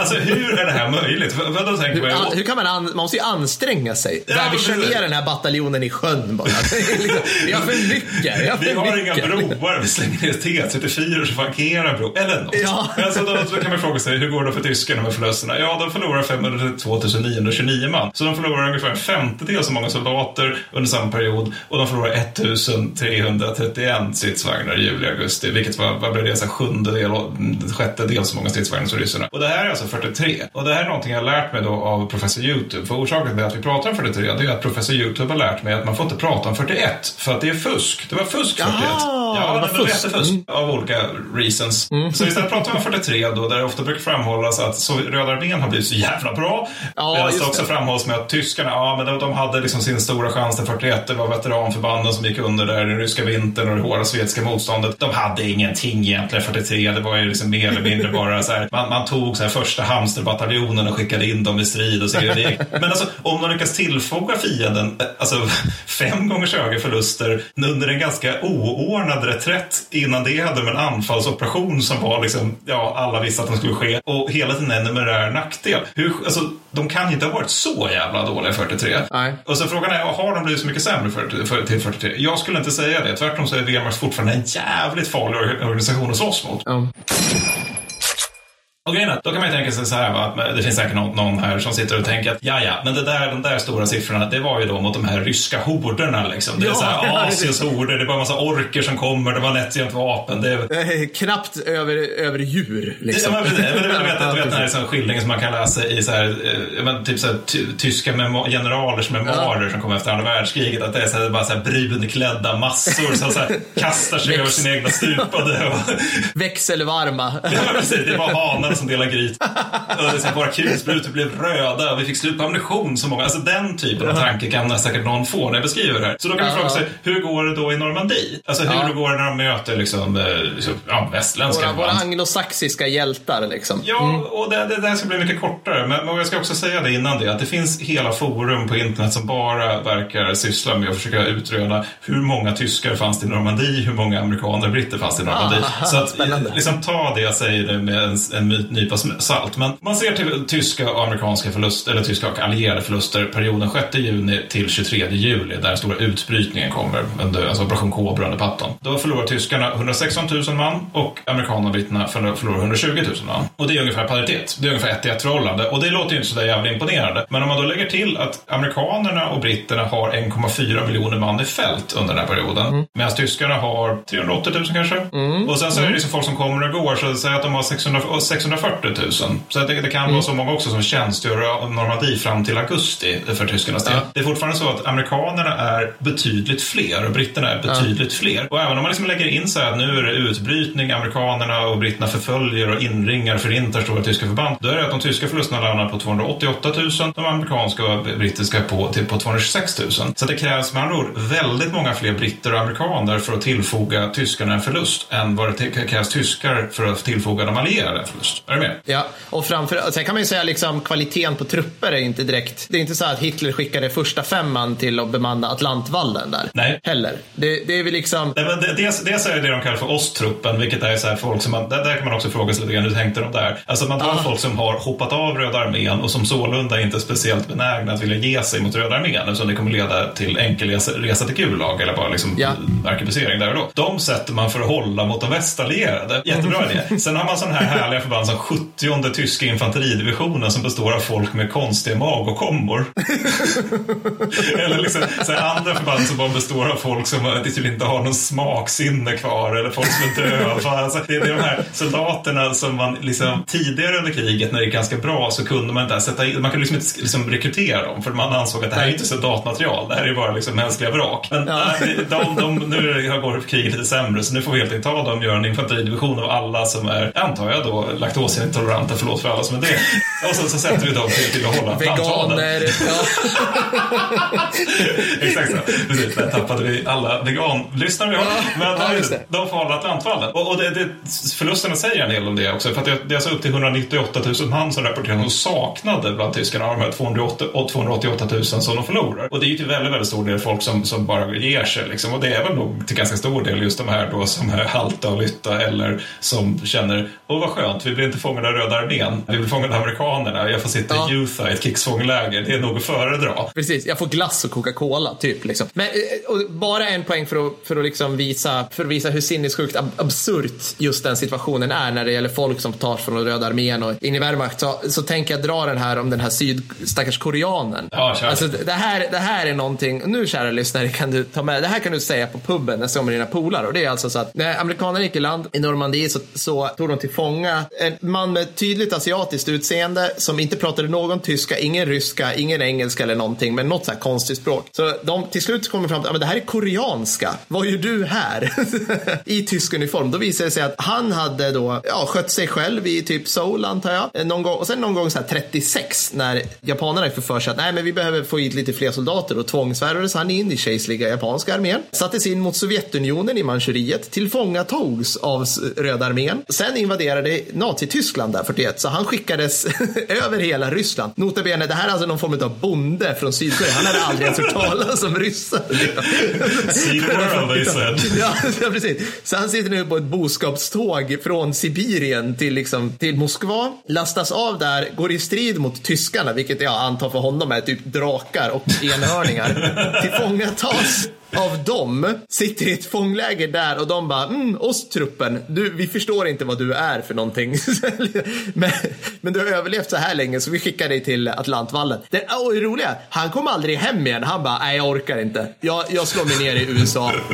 Alltså hur är det här möjligt? Vad, vad tänker hur, man, hur kan man, an, man måste ju anstränga sig. Ja, Där vi kör ner den här bataljonen i sjön bara. Liksom, vi har för mycket. Vi har, vi har inga broar, vi slänger ner T34 så flankerar bro. Eller något. Ja. Alltså, då, då kan man fråga sig, hur går det för tyskarna med förlusterna? Ja, de förlorar 502 929 man. Så de förlorar ungefär en femtedel så många soldater under samma period och de förlorar 1331 stridsvagnar i juli augusti, vilket var, vad blev det, så sjundedel och sjättedel så många stridsvagnar som ryssarna. Och det här är alltså 43. Och det här är någonting jag har lärt mig då av professor Youtube. För orsaken till att vi pratar om 43, det är att professor Youtube har lärt mig att man får inte prata om 41, för att det är fusk. Det var fusk 41. Ah, ja, det var, det var jättefusk mm. av olika reasons. Mm. Så istället pratar vi om 43 då, där det ofta brukar framhållas att så Röda armén har blivit så jävla bra. Ja, Medan det också framhålls med att tyskarna, ja men de, de hade liksom sin stora chans till 41. Det var veteranförbanden som gick under där den ryska vintern och det hårda sovjetiska motståndet. De hade ingenting egentligen 43. Det var ju liksom mer eller mindre bara så här, man, man tog så här första hamsterbataljonen och skickade in dem i strid och så det Men alltså om de lyckas tillfoga fienden alltså, fem gångers högre förluster under en ganska oordnad reträtt. Innan det hade de en anfallsoperation som var liksom, ja, alla visste att den skulle ske och hela tiden en numerär nackdel. Hur, alltså, de kan inte ha varit så jävla dåliga 43. Nej. Och så frågan är, har de blivit så mycket sämre för, för, till 43? Jag skulle inte säga det. Tvärtom så är Wehrmacht fortfarande en jävligt farlig organisation att slåss mot. Och grejen då kan man ju tänka sig så här, va, att det finns säkert någon, någon, här som sitter och tänker att ja, ja, men det där, de där stora siffrorna, det var ju då mot de här ryska horderna liksom. Det är ja, så här, Asiens horder, det är bara en massa orker som kommer, det var nätt vapen. Det är... Knappt över, över djur, liksom. Ja, men, men, men, du vet, den här liksom, skildringen som man kan läsa i så här, eh, men, typ så här, tyska generalers memoarer ja. som kom efter andra världskriget, att det är så här, bara så här brunklädda massor som så här, kastar sig över sin egna stupade. Och... Växelvarma. ja, precis. Det var hanar som delade gryt. Våra kulsprutor blev röda och vi fick slut på ammunition så många. Alltså den typen av tanke kan säkert någon få när jag beskriver det här. Så då kan man fråga sig, hur går det då i Normandie? Alltså hur ja. går det när de möter liksom, eh, ja, västländska Våra, våra anglosaxiska hjältar liksom. Ja, mm. och det, det, det här ska bli mycket kortare. Men, men jag ska också säga det innan det, att det finns hela forum på internet som bara verkar syssla med att försöka utröna hur många tyskar fanns det i Normandie, hur många amerikaner och britter fanns det i Normandie. Ah, så att, liksom, ta det jag säger med en, en nypa salt. Men man ser till tyska och amerikanska förluster, eller tyska och allierade förluster perioden 6 juni till 23 juli, där den stora utbrytningen kommer, under, alltså operation Cobra under Patton. Då förlorar tyskarna 116 000 man och amerikanerna och britterna förlorar 120 000 man. Och det är ungefär paritet. Det är ungefär ett i ett förhållande. Och det låter ju inte så där jävla imponerande. Men om man då lägger till att amerikanerna och britterna har 1,4 miljoner man i fält under den här perioden. Mm. Medan tyskarna har 380 000 kanske. Mm. Och sen så är det liksom folk som kommer och går, så säg att de har 600, 640 000. Så det, det kan mm. vara så många också som tjänstgör Normandie fram till augusti för tyskarnas del. Ja. Det är fortfarande så att amerikanerna är betydligt fler och britterna är betydligt ja. fler. Och även om man liksom lägger in så här att nu är det utbrytning, amerikanerna och britterna förföljer och inringar, förintar stora tyska förband. Då är det att de tyska förlusterna landar på 288 000, de amerikanska och brittiska på, till, på 226 000. Så det krävs med andra ord väldigt många fler britter och amerikaner för att tillfoga tyskarna en förlust än vad det krävs tyskar för att tillfoga de allierade en förlust. Är du med? Ja, och framför, sen kan man ju säga liksom kvaliteten på trupper är inte direkt, det är inte så att Hitler skickade första femman till att bemanna Atlantvallen där. Nej. Heller. Det, det är väl liksom... Nej, men dels, dels är det det de kallar för Osttruppen, vilket är så här folk som man, där, där kan man också fråga sig lite grann, hur tänkte de där? Alltså man tar ah. folk som har hoppat av Röda armén och som sålunda inte är speciellt benägna att vilja ge sig mot Röda armén, eftersom det kommer leda till enkel resa till Gulag eller bara liksom ja. arkebusering där och då. De sätter man för att hålla mot de västallierade. Jättebra idé. Sen har man sådana här härliga förband alltså 70 tyska infanteridivisionen som består av folk med konstiga magokombor. eller liksom så andra förband som bara består av folk som typ inte har någon smaksinne kvar eller folk som är döva. Alltså, det, är de här soldaterna som man liksom, tidigare under kriget när det gick ganska bra så kunde man inte sätta in, man kunde liksom inte liksom rekrytera dem för man ansåg att det här är inte soldatmaterial, det här är bara liksom mänskliga vrak. Men ja. de, de, nu går kriget lite sämre så nu får vi helt enkelt ta dem och göra en infanteridivision av alla som är, antar jag då, laktosintoleranta, förlåt för alla som är det. Och så, så sätter vi dem till, till att hålla Veganer, ja. Exakt så. Precis, där tappade vi alla veganlyssnare vi har. Men ja, de får hålla Atlantvallen. Och, och det, det, förlusterna säger en del om det också. För att det, det är alltså upp till 198 000 man som rapporterar de saknade bland tyskarna av de här 288 000 som de förlorar. Och det är ju till väldigt, väldigt stor del folk som, som bara ger sig. Liksom. Och det är väl nog till ganska stor del just de här då som är halta och lytta eller som känner åh vad skönt, vi blir inte fångade av Röda armén, vi blir fångade av amerikanerna, jag får sitta ja. i Utah i ett krigsfångläger, det är nog att föredra. Precis, jag får glass och Coca-Cola typ. Liksom. Men, eh, bara en poäng för att, för att liksom visa, för att visa hur sinnessjukt ab absurt just den situationen är när det gäller folk som tar från Röda armén och in i Wehrmacht. Så, så tänker jag dra den här om den här syd, stackars koreanen. Ja, alltså, det, här, det här är någonting, nu kära lyssnare kan du ta med, det här kan du säga på puben nästa gång med dina polare. Och det är alltså så att när amerikanerna gick i land i Normandie så, så tog de till fånga en man med tydligt asiatiskt utseende som inte pratade någon tyska, ingen ryska, ingen engelska eller någonting, men något så här konstigt språk. Så de till slut kommer fram till att det här är koreanska. Vad gör du här? I tysk uniform. Då visade det sig att han hade då ja, skött sig själv i typ Seoul antar jag. Eh, någon gång, och sen någon gång så här 36 när japanerna får för sig att nej men vi behöver få hit lite fler soldater och tvångsvärvades han in i kejserliga japanska armén. Sattes in mot Sovjetunionen i Manchuriet, tillfångatogs av Röda armén. Sen invaderade Nazityskland där 41 så han skickades över hela Ryssland. Nota bene, det här är alltså någon form av bonde från Sydkorea. Han hade aldrig ens hört talas om ryssar. ja, ja, precis. Så han sitter nu på ett boskapståg från Sibirien till, liksom, till Moskva, lastas av där, går i strid mot tyskarna, vilket jag antar för honom är typ drakar och enhörningar. Tillfångatas av dem sitter i ett fångläger där och de bara, mm, truppen, du, vi förstår inte vad du är för någonting. men, men du har överlevt så här länge så vi skickar dig till Atlantvallen. Det, oh, det roliga, han kom aldrig hem igen. Han bara, nej jag orkar inte. Jag, jag slår mig ner i USA.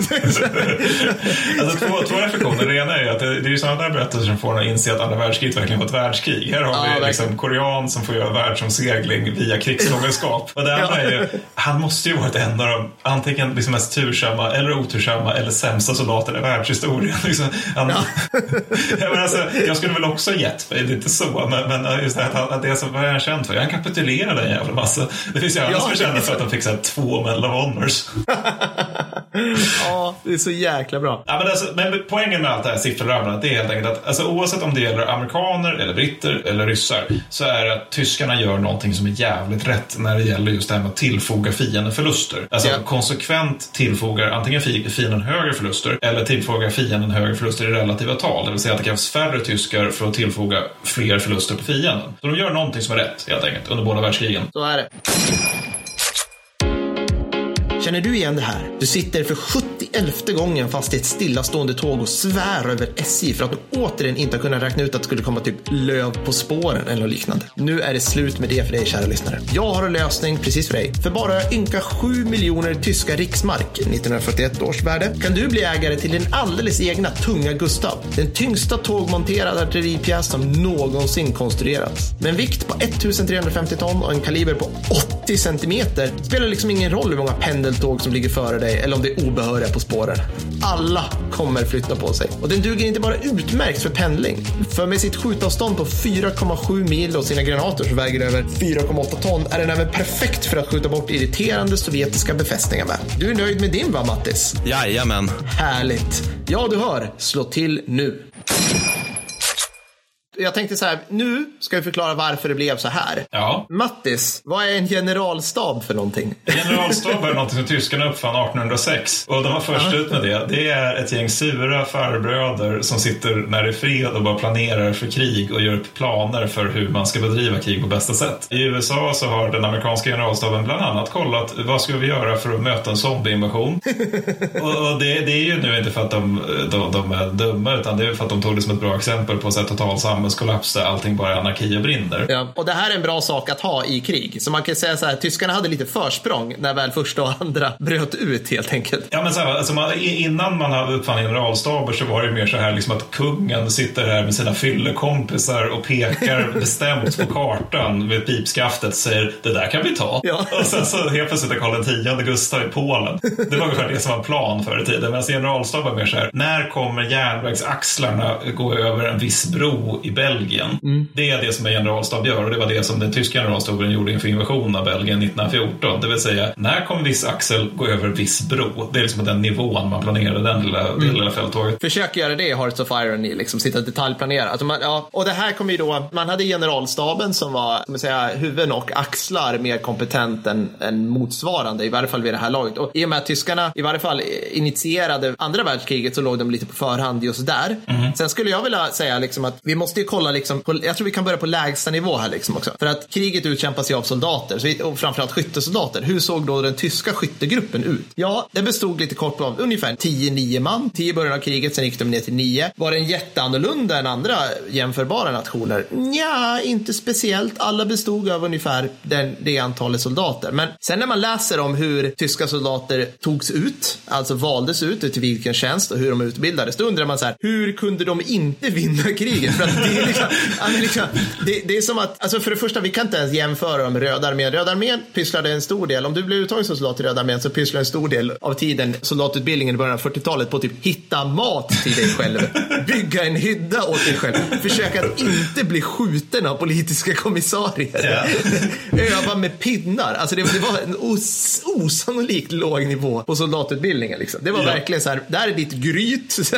alltså, två, två reflektioner. Det ena är att det, det är ju sådana där berättelser som får en att inse att andra världskriget verkligen var ett världskrig. Här har ja, vi liksom korean som får göra världsomsegling via krigsfångenskap. Och det andra är ju, han måste ju varit en av de, antingen liksom mest tursamma eller otursamma eller sämsta soldater i världshistorien. Liksom, han, ja. jag, alltså, jag skulle väl också gett mig, det är inte så, men, men just det här, att det är så, vad är han känd för? Han kapitulerade en jävla massa. Det finns ju andra ja, som är kända för att de fick så här, två Medal of Honors. ja, det är så jäkla bra. Ja, men, alltså, men poängen med allt det här sifferrabblandet är helt enkelt att alltså, oavsett om det gäller amerikaner, eller britter eller ryssar så är det att tyskarna gör någonting som är jävligt rätt när det gäller just det här med att tillfoga fienden förluster. Alltså yeah. konsekvent tillfogar antingen fienden högre förluster eller tillfogar fienden högre förluster i relativa tal. Det vill säga att det krävs färre tyskar för att tillfoga fler förluster på fienden. Så de gör någonting som är rätt helt enkelt under båda världskrigen. Så är det. Känner du igen det här? Du sitter för 71 gången fast i ett stillastående tåg och svär över SJ för att de återigen inte har kunnat räkna ut att det skulle komma typ löv på spåren eller liknande. Nu är det slut med det för dig kära lyssnare. Jag har en lösning precis för dig. För bara ynka 7 miljoner tyska riksmark, 1941 års värde, kan du bli ägare till din alldeles egna tunga Gustav. Den tyngsta tågmonterade artilleripjäs som någonsin konstruerats. Med en vikt på 1350 ton och en kaliber på 80 centimeter spelar liksom ingen roll hur många pendeltåg som ligger före dig eller om det är obehöriga på spåren. Alla kommer flytta på sig. Och den duger inte bara utmärkt för pendling. För med sitt skjutavstånd på 4,7 mil och sina granater som väger över 4,8 ton är den även perfekt för att skjuta bort irriterande sovjetiska befästningar med. Du är nöjd med din va, Mattis? Jajamän. Härligt. Ja, du hör. Slå till nu jag tänkte så här, nu ska vi förklara varför det blev så här. Ja. Mattis, vad är en generalstab för någonting? Generalstab är något som tyskarna uppfann 1806 och de var först ut med det. Det är ett gäng sura farbröder som sitter när det är fred och bara planerar för krig och gör upp planer för hur man ska bedriva krig på bästa sätt. I USA så har den amerikanska generalstaben bland annat kollat vad ska vi göra för att möta en zombieinvasion. och, och det, det, är ju nu inte för att de, de, de, är dumma utan det är för att de tog det som ett bra exempel på så här, total samhällskollaps där allting bara är anarki och brinner. Ja. Och det här är en bra sak att ha i krig. Så man kan säga så här, tyskarna hade lite försprång när väl första och andra bröt ut helt enkelt. Ja, men så här, alltså man, innan man uppfann generalstaber så var det mer så här liksom att kungen sitter här med sina fyllekompisar och pekar bestämt på kartan med pipskaftet och säger det där kan vi ta. Ja. Och sen så helt plötsligt är Karl X Gustav i Polen. Det var ungefär det som var plan förr i tiden. Medan generalstaben var mer så här, när kommer järnvägsaxlarna gå över en viss bro i Belgien? Mm. Det är det som en generalstab gör och det var det som den tyska generalstaben gjorde inför invasionen av Belgien 1914. Det vill säga, när kommer viss axel gå över viss bro? Det är liksom den nivån man planerade den lilla, mm. lilla fälttåget. Försök göra det i Hearts of Irony, liksom sitta och detaljplanera. Alltså man, ja, och det här kommer ju då, man hade generalstaben som var, ska man säga, huvuden och axlar mer kompetent än, än motsvarande, i varje fall vid det här laget. Och i och med att tyskarna i varje fall initierade andra världskriget så låg de lite på förhand just där. Mm. Sen skulle jag vilja säga liksom att vi måste ju kolla, liksom, på, jag tror vi kan börja på lägsta nivå här liksom också. För att kriget utkämpas ju av soldater, så, och framförallt skyttesoldater. Hur såg då den tyska skyttegruppen ut? Ja, den bestod lite kort av ungefär 10-9 man. 10 i början av kriget, sen gick de ner till 9. Var den jätteannorlunda än andra jämförbara nationer? Ja, inte speciellt. Alla bestod av ungefär den, det antalet soldater. Men sen när man läser om hur tyska soldater togs ut, alltså valdes ut till vilken tjänst och hur de utbildades, då undrar man så här, hur kunde de inte vinna kriget? För att det, är liksom, liksom, det, det, är som att, alltså för det första, vi kan inte ens jämföra med Röda armén. Röda armén pysslade en stor del, om du blev uttagen som soldat i Röda armén så pysslade en stor del av tiden soldatutbildningen i början av 40-talet på typ hitta mat till dig själv, bygga en hydda åt dig själv, försöka att inte bli skjuten av politiska kommissarier, yeah. öva med pinnar. Alltså det, det var en os, osannolikt låg nivå på soldatutbildningen. Liksom. Det var yeah. verkligen så här, där är ditt gryt,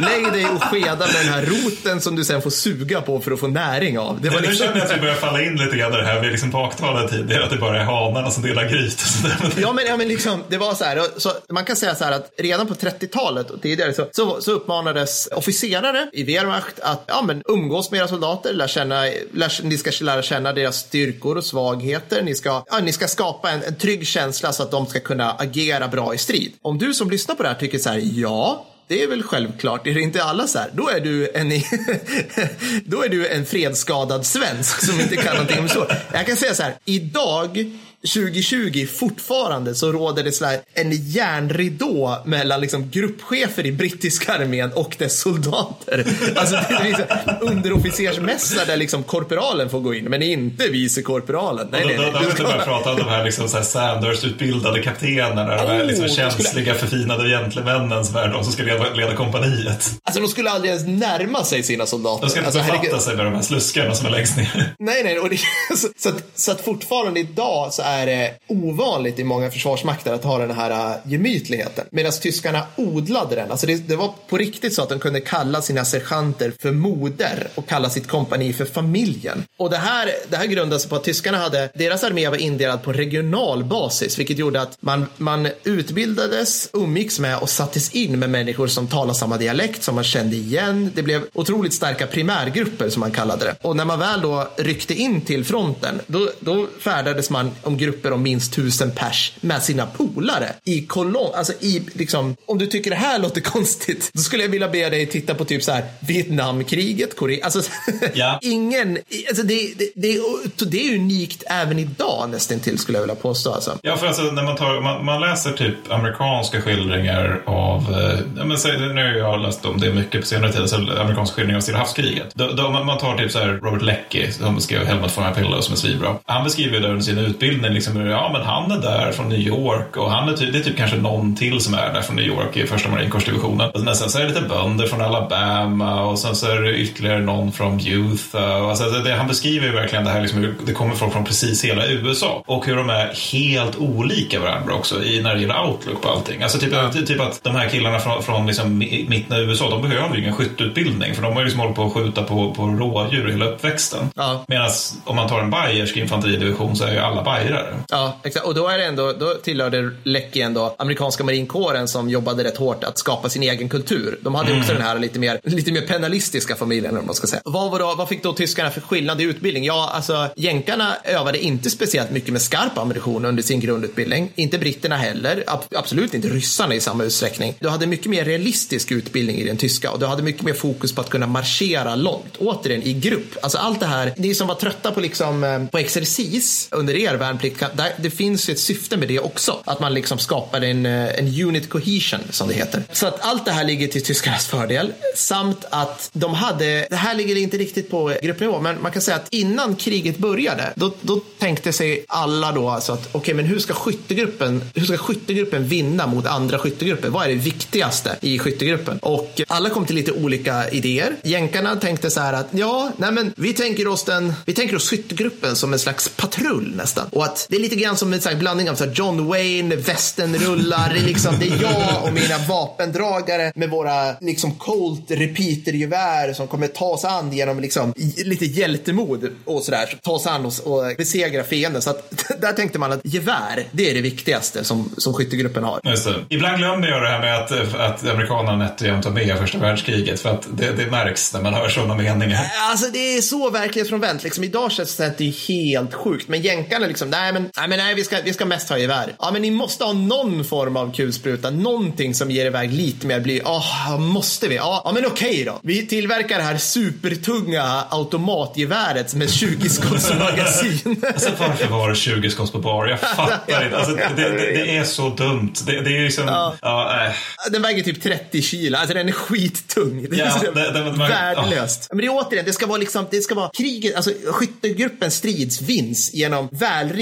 lägg dig och skeda med den här roten som du sen får suga på för att få näring av. Det var liksom... Nu känner jag att vi börjar falla in lite grann i det här, vi är liksom baktalade tidigare, att det bara är hanarna som delar gryt. ja, men, ja, men liksom, det var så här, så man kan säga så här att redan på 30-talet och tidigare så, så, så uppmanades officerare i Wehrmacht att ja, men, umgås med era soldater, lär känna, lär, ni ska lära känna deras styrkor och svagheter. Ni ska, ja, ni ska skapa en, en trygg känsla så att de ska kunna agera bra i strid. Om du som lyssnar på det här tycker så här, ja, det är väl självklart. Är det inte alla så här, då är du en, då är du en fredsskadad svensk som inte kan någonting om så. Jag kan säga så här, idag 2020 fortfarande så råder det sådär en järnridå mellan liksom gruppchefer i brittiska armén och dess soldater. Alltså det är liksom underofficersmässar där liksom korporalen får gå in, men inte vicekorporalen. Nej, nej, nej. Vi inte börjat prata om de här liksom Sanders-utbildade kaptenerna, de här liksom oh, känsliga, skulle... förfinade gentlemännen värld, de som ska leda, leda kompaniet. Alltså de skulle aldrig ens närma sig sina soldater. De ska inte alltså, befatta herregud... sig med de här sluskarna som är längst ner. Nej, nej, och det, så, så, att, så att fortfarande idag så är är det ovanligt i många försvarsmakter att ha den här äh, gemytligheten. Medan tyskarna odlade den. Alltså det, det, var på riktigt så att de kunde kalla sina sergeanter för moder och kalla sitt kompani för familjen. Och det här, det här grundade sig på att tyskarna hade, deras armé var indelad på regional basis, vilket gjorde att man, man utbildades, umgicks med och sattes in med människor som talade samma dialekt, som man kände igen. Det blev otroligt starka primärgrupper som man kallade det. Och när man väl då ryckte in till fronten, då, då färdades man om grupper om minst tusen pers med sina polare i kolonn. Alltså i liksom, om du tycker det här låter konstigt, då skulle jag vilja be dig titta på typ så här Vietnamkriget, Korea. Alltså, ja. ingen, alltså det, det, det, det, är unikt även idag nästan till skulle jag vilja påstå. Alltså. Ja, för alltså när man, tar, man, man läser typ amerikanska skildringar av, eh, men, nu har jag läst om det mycket på senare tid, så amerikanska skildringar av Stilla havskriget. Då, då, man tar typ så här Robert Leckie som beskrev Helmet from Pillow som är svinbra. Han beskriver ju under sin utbildning liksom, ja men han är där från New York och han är typ, det är typ kanske någon till som är där från New York i första marinkårsdivisionen. Men sen så är det lite bönder från Alabama och sen så är det ytterligare någon från Utah. Alltså det, han beskriver ju verkligen det här liksom, det kommer folk från precis hela USA och hur de är helt olika varandra också i, när det gäller outlook på allting. Alltså typ, ja. typ att de här killarna från, från liksom, mitten av USA, de behöver ju ingen skytteutbildning för de har ju liksom hållit på att skjuta på, på rådjur hela uppväxten. Ja. Medan om man tar en bayersk infanteridivision så är ju alla bajrare. Ja, exakt. Och då är det ändå, då tillhörde Leckie ändå amerikanska marinkåren som jobbade rätt hårt att skapa sin egen kultur. De hade mm. också den här lite mer, lite mer penalistiska familjen, om man ska säga. Vad, var då, vad fick då tyskarna för skillnad i utbildning? Ja, alltså jänkarna övade inte speciellt mycket med skarp ammunition under sin grundutbildning. Inte britterna heller. Ab absolut inte ryssarna i samma utsträckning. Du hade mycket mer realistisk utbildning i den tyska och du hade mycket mer fokus på att kunna marschera långt. Återigen i grupp. Alltså allt det här, ni som var trötta på, liksom, eh, på exercis under er värnplikt, där, det finns ju ett syfte med det också. Att man liksom skapar en, eh, en unit cohesion som det heter. Så att allt det här ligger till tyskarnas fördel. Samt att de hade, det här ligger inte riktigt på gruppnivå, men man kan säga att innan kriget började, då, då tänkte sig alla då alltså att okej, okay, men hur ska skyttegruppen, hur ska skyttegruppen vinna mot andra skyttegrupper? Vad är det viktigaste i skyttegruppen? Och alla kom till lite olika idéer. Jänkarna tänkte så här att ja, nej men vi tänker oss den, vi tänker oss skyttegruppen som en slags patrull nästan. Och att det är lite grann som en blandning av så John Wayne, västenrullar, det är liksom, det är jag och mina vapendragare med våra liksom Colt repeatergevär som kommer ta sig an genom liksom lite hjältemod och sådär. Ta sig an och, och besegra fienden. Så att där tänkte man att gevär, det är det viktigaste som, som skyttegruppen har. Ibland glömmer jag det här med att, att amerikanerna nätt och jämnt var med i första världskriget. För att det, det märks när man hör sådana meningar. Alltså det är så verklighetsfrånvänt. Liksom, idag känns det att det är helt sjukt. Men jänkarna liksom, nej men, nej, men nej, vi, ska, vi ska mest ha gevär. Ja men ni måste ha någon form av kulspruta. Någonting som ger iväg lite mer bly. Ja, oh, måste vi? Ja, ja men okej okay då. Vi tillverkar det här supertunga automatgeväret med 20 skotts magasin. alltså varför var det 20 skotts på bar? Jag fattar inte. Alltså, det, det, det, är så dumt. Det, det är liksom, ja. Ja, äh. Den väger typ 30 kilo. Alltså den är skittung. Det är ja, liksom det, det, värdelöst. Men det är återigen, det ska vara liksom, det ska vara kriget, alltså skyttegruppen strids vinns genom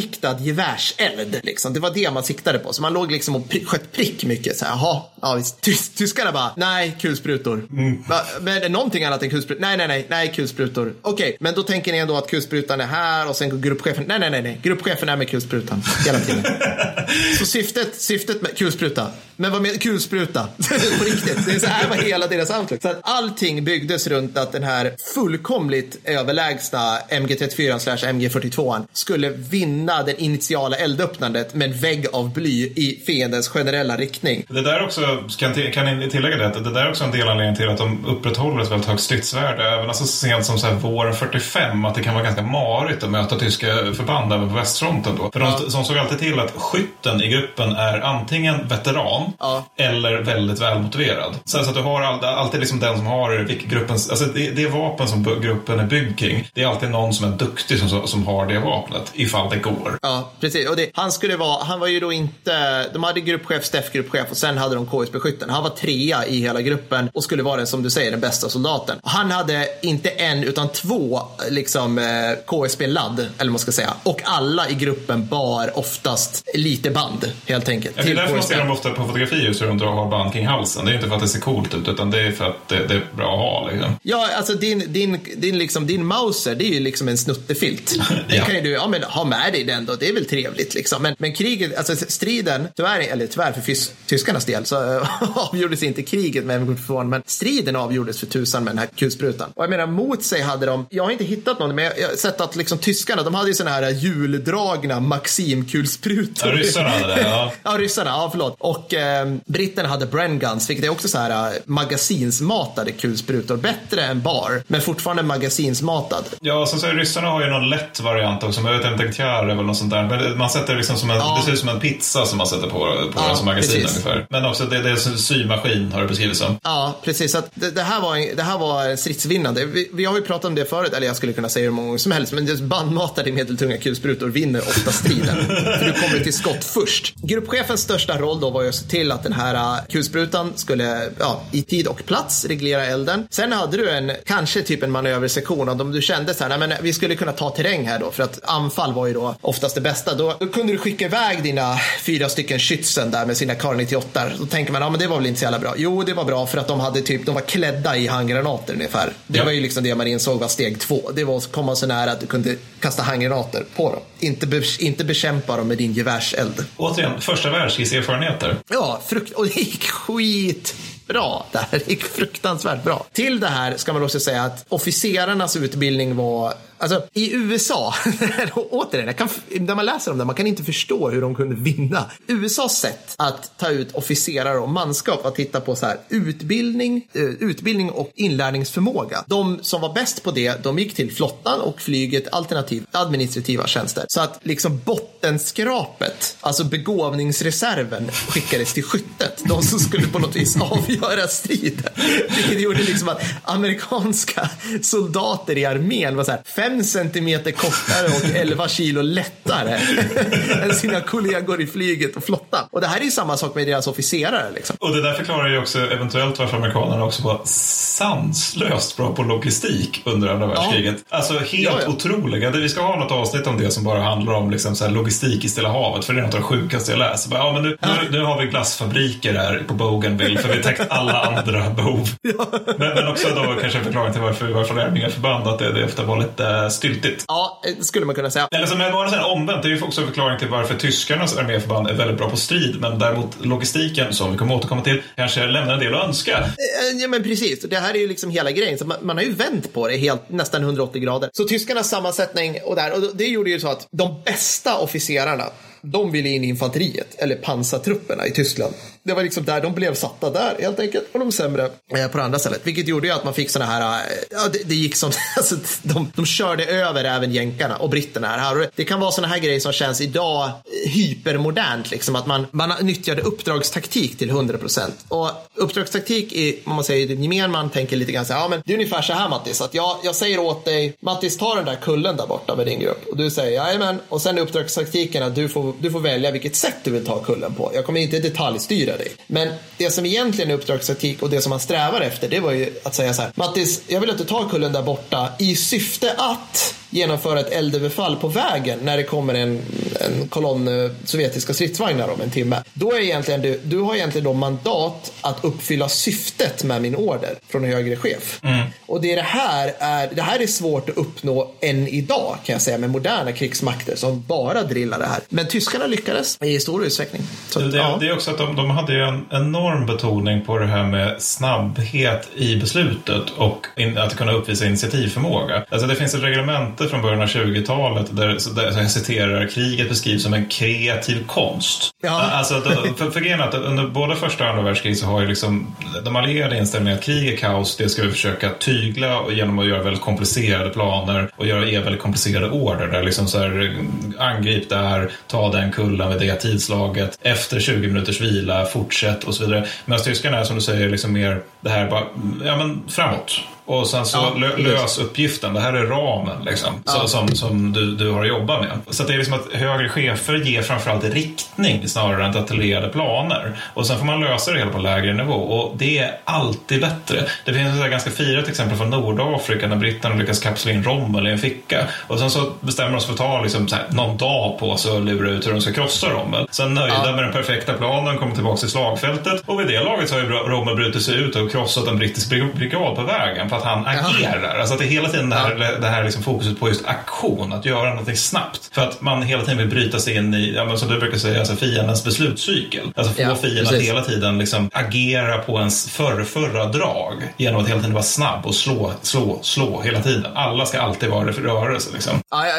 riktad gevärseld. Liksom. Det var det man siktade på. Så man låg liksom och sköt prick mycket. Så här, aha, ja, visst. Tys tyskarna bara, nej, kulsprutor. Mm. Men någonting annat än kulsprutor? Nej, nej, nej, nej, kulsprutor. Okej, okay, men då tänker ni ändå att kulsprutan är här och sen går gruppchefen, nej, nej, nej, nej, gruppchefen är med kulsprutan hela tiden. Så syftet, syftet med kulspruta, men vad med kulspruta? på riktigt, det är så här var hela deras outlook. Så att allting byggdes runt att den här fullkomligt överlägsna MG34 slash MG42 skulle vinna det initiala eldöppnandet med en vägg av bly i fiendens generella riktning. Det där också, kan, kan ni tillägga det, det där är också en delanledning till att de upprätthåller ett väldigt högt stridsvärde. Även alltså så sent som så här våren 45, att det kan vara ganska marigt att möta tyska förband även på västfronten då. För de, de såg alltid till att skytten i gruppen är antingen veteran ja. eller väldigt välmotiverad. Så att du har alltid liksom den som har gruppens, alltså det, det vapen som gruppen är byggd kring. Det är alltid någon som är duktig som, som har det vapnet, ifall det går. Ja, precis. Och det, han skulle vara, han var ju då inte, de hade gruppchef, Steff-gruppchef och sen hade de KSB-skytten. Han var trea i hela gruppen och skulle vara som du säger, den bästa soldaten. Han hade inte en utan två liksom eh, KSB-ladd, eller vad man ska säga. Och alla i gruppen bar oftast lite band, helt enkelt. Ja, det är därför man ser dem ofta på fotografier hur de har band kring halsen. Det är inte för att det ser coolt ut, utan det är för att det, det är bra att ha. Liksom. Ja, alltså din, din, din, liksom, din Mauser, det är ju liksom en snuttefilt. Ja. kan ju du ja, men, ha med dig den då, det är väl trevligt liksom. Men, men kriget, alltså striden, tyvärr, eller tyvärr för tyskarnas del, så avgjordes inte kriget med MG42, men striden avgjordes för tusan med den här kulsprutan. Och jag menar, mot sig hade de, jag har inte hittat någon, men jag har sett att liksom tyskarna, de hade ju sådana här hjuldragna Maxim-kulsprutor. Ja, ryssarna hade det, ja. ja, ryssarna, ja förlåt. Och eh, britterna hade Bren Guns, vilket är också så här äh, magasinsmatade kulsprutor. Bättre än bar, men fortfarande magasinsmatad. Ja, så, så ryssarna har ju någon lätt variant också. Men jag vet inte, Kjär eller något sånt där. Men man sätter liksom som en, ja. det ser ut som en pizza som man sätter på, på ja, den som magasin precis. ungefär. Men också det, det är en symaskin har det beskrivits som. Ja, precis. Så det, det, här var, en, det här var stridsvinnande. Vi, vi, har ju pratat om det förut, eller jag skulle kunna säga det hur många gånger som helst. Men just bandmatade medeltunga kulsprutor vinner ofta striden. för du kommer till skott först. Gruppchefens största roll då var ju att se till att den här äh, kulsprutan skulle ja, i tid och plats reglera elden. Sen hade du en, kanske typ en manöversektion om du kände så här, nej men vi skulle kunna ta terräng här då för att anfall var ju då oftast det bästa. Då, då kunde du skicka iväg dina fyra stycken skytsen där med sina Kar 98. Då tänker man, ja men det var väl inte så jävla bra. Jo, det var bra för att de hade typ, de var klädda i handgranater ungefär. Det ja. var ju liksom det man insåg var steg två. Det var att komma så nära att du kunde kasta handgranater på dem. Inte, be, inte bekämpa dem med din gevärseld. Återigen, första världskrigserfarenheter. Ja, frukt och det gick skit bra. Det här gick fruktansvärt bra. Till det här ska man också säga att officerarnas utbildning var Alltså i USA, återigen, jag kan, när man läser om det, man kan inte förstå hur de kunde vinna. USAs sätt att ta ut officerare och manskap att titta på så här, utbildning, eh, utbildning och inlärningsförmåga. De som var bäst på det, de gick till flottan och flyget alternativt administrativa tjänster. Så att liksom bottenskrapet, alltså begåvningsreserven, skickades till skyttet. De som skulle på något vis avgöra striden. Vilket gjorde liksom att amerikanska soldater i armén var så här fem centimeter kortare och 11 kilo lättare än sina kollegor i flyget och flottan. Och det här är ju samma sak med deras officerare. Liksom. Och det där förklarar ju också eventuellt varför amerikanerna också var sanslöst bra på logistik under andra världskriget. Ja. Alltså helt ja, ja. otroliga. Vi ska ha något avsnitt om det som bara handlar om liksom så logistik i Stilla havet, för det är något av det sjukaste jag läser. Ja, men nu, nu, nu har vi glassfabriker här på Bougainville, för vi har täckt alla andra behov. Men, men, också då kanske en förklaring till varför, varför övningar att det, det ofta var lite styltigt. Ja, skulle man kunna säga. Eller som bara säga omvänt, det är ju också en förklaring till varför tyskarnas arméförband är väldigt bra på strid, men däremot logistiken, som vi kommer återkomma till, kanske lämnar en del att önska. Eh, ja, men precis. Det här är ju liksom hela grejen. Så man, man har ju vänt på det helt, nästan 180 grader. Så tyskarnas sammansättning och där, och det gjorde ju så att de bästa officerarna de ville in i infanteriet, eller pansartrupperna i Tyskland. Det var liksom där de blev satta där helt enkelt och de sämre eh, på det andra stället. Vilket gjorde ju att man fick sådana här, eh, ja det, det gick som, alltså de, de körde över även jänkarna och britterna här. Det kan vara sådana här grejer som känns idag eh, hypermodernt, liksom att man, man nyttjade uppdragstaktik till 100 procent. Och uppdragstaktik i om man säger det gemen man tänker lite grann så här, ja men det är ungefär så här Mattis, att jag, jag säger åt dig, Mattis ta den där kullen där borta med din grupp och du säger jajamän och sen är uppdragstaktiken att du får du får välja vilket sätt du vill ta kullen på. Jag kommer inte detaljstyra dig. Men det som egentligen är uppdragsetik och det som man strävar efter, det var ju att säga så här. Mattis, jag vill att du tar kullen där borta i syfte att genomföra ett eldöverfall på vägen när det kommer en, en kolonn eh, sovjetiska stridsvagnar om en timme. Då är egentligen du, du har egentligen då mandat att uppfylla syftet med min order från en högre chef. Mm. Och det, är det, här är, det här är svårt att uppnå än idag kan jag säga med moderna krigsmakter som bara drillar det här. Men tyskarna lyckades i stor utsträckning. Så, det, ja. det, är också att de, de hade en enorm betoning på det här med snabbhet i beslutet och in, att kunna uppvisa initiativförmåga. Alltså det finns ett reglement möte från början av 20-talet där, där jag citerar, kriget beskrivs som en kreativ konst. Ja. Alltså, för, för grejen att under både första och andra världskriget så har ju liksom de allierade inställningen att krig är kaos, det ska vi försöka tygla och genom att göra väldigt komplicerade planer och göra väldigt komplicerade order där liksom så här, angrip där, ta den kullen vid det tidslaget, efter 20 minuters vila, fortsätt och så vidare. Medan tyskarna är som du säger liksom mer det här bara, ja men framåt. Och sen så ja, lö lös uppgiften, det här är ramen liksom, ja. så, som, som du, du har att jobba med. Så det är liksom att högre chefer ger framförallt riktning snarare än detaljerade planer. Och sen får man lösa det hela på lägre nivå och det är alltid bättre. Det finns ett ganska firat exempel från Nordafrika när britterna lyckas kapsla in Rommel i en ficka. Och sen så bestämmer de sig för att ta liksom, här, någon dag på sig och lura ut hur de ska krossa Rommel. Sen nöjda ja. med den perfekta planen kommer tillbaka till slagfältet och vid det laget så har ju Rommel brutit sig ut och krossat en brittisk brigad på vägen att han agerar. Alltså att det är hela tiden det här, det här liksom fokuset på just aktion, att göra någonting snabbt. För att man hela tiden vill bryta sig in i, ja, men som du brukar säga, alltså fiendens beslutscykel. Alltså få ja, fienden att hela tiden liksom agera på ens förrförra drag genom att hela tiden vara snabb och slå, slå, slå hela tiden. Alla ska alltid vara i rörelse. Liksom. Ja, ja,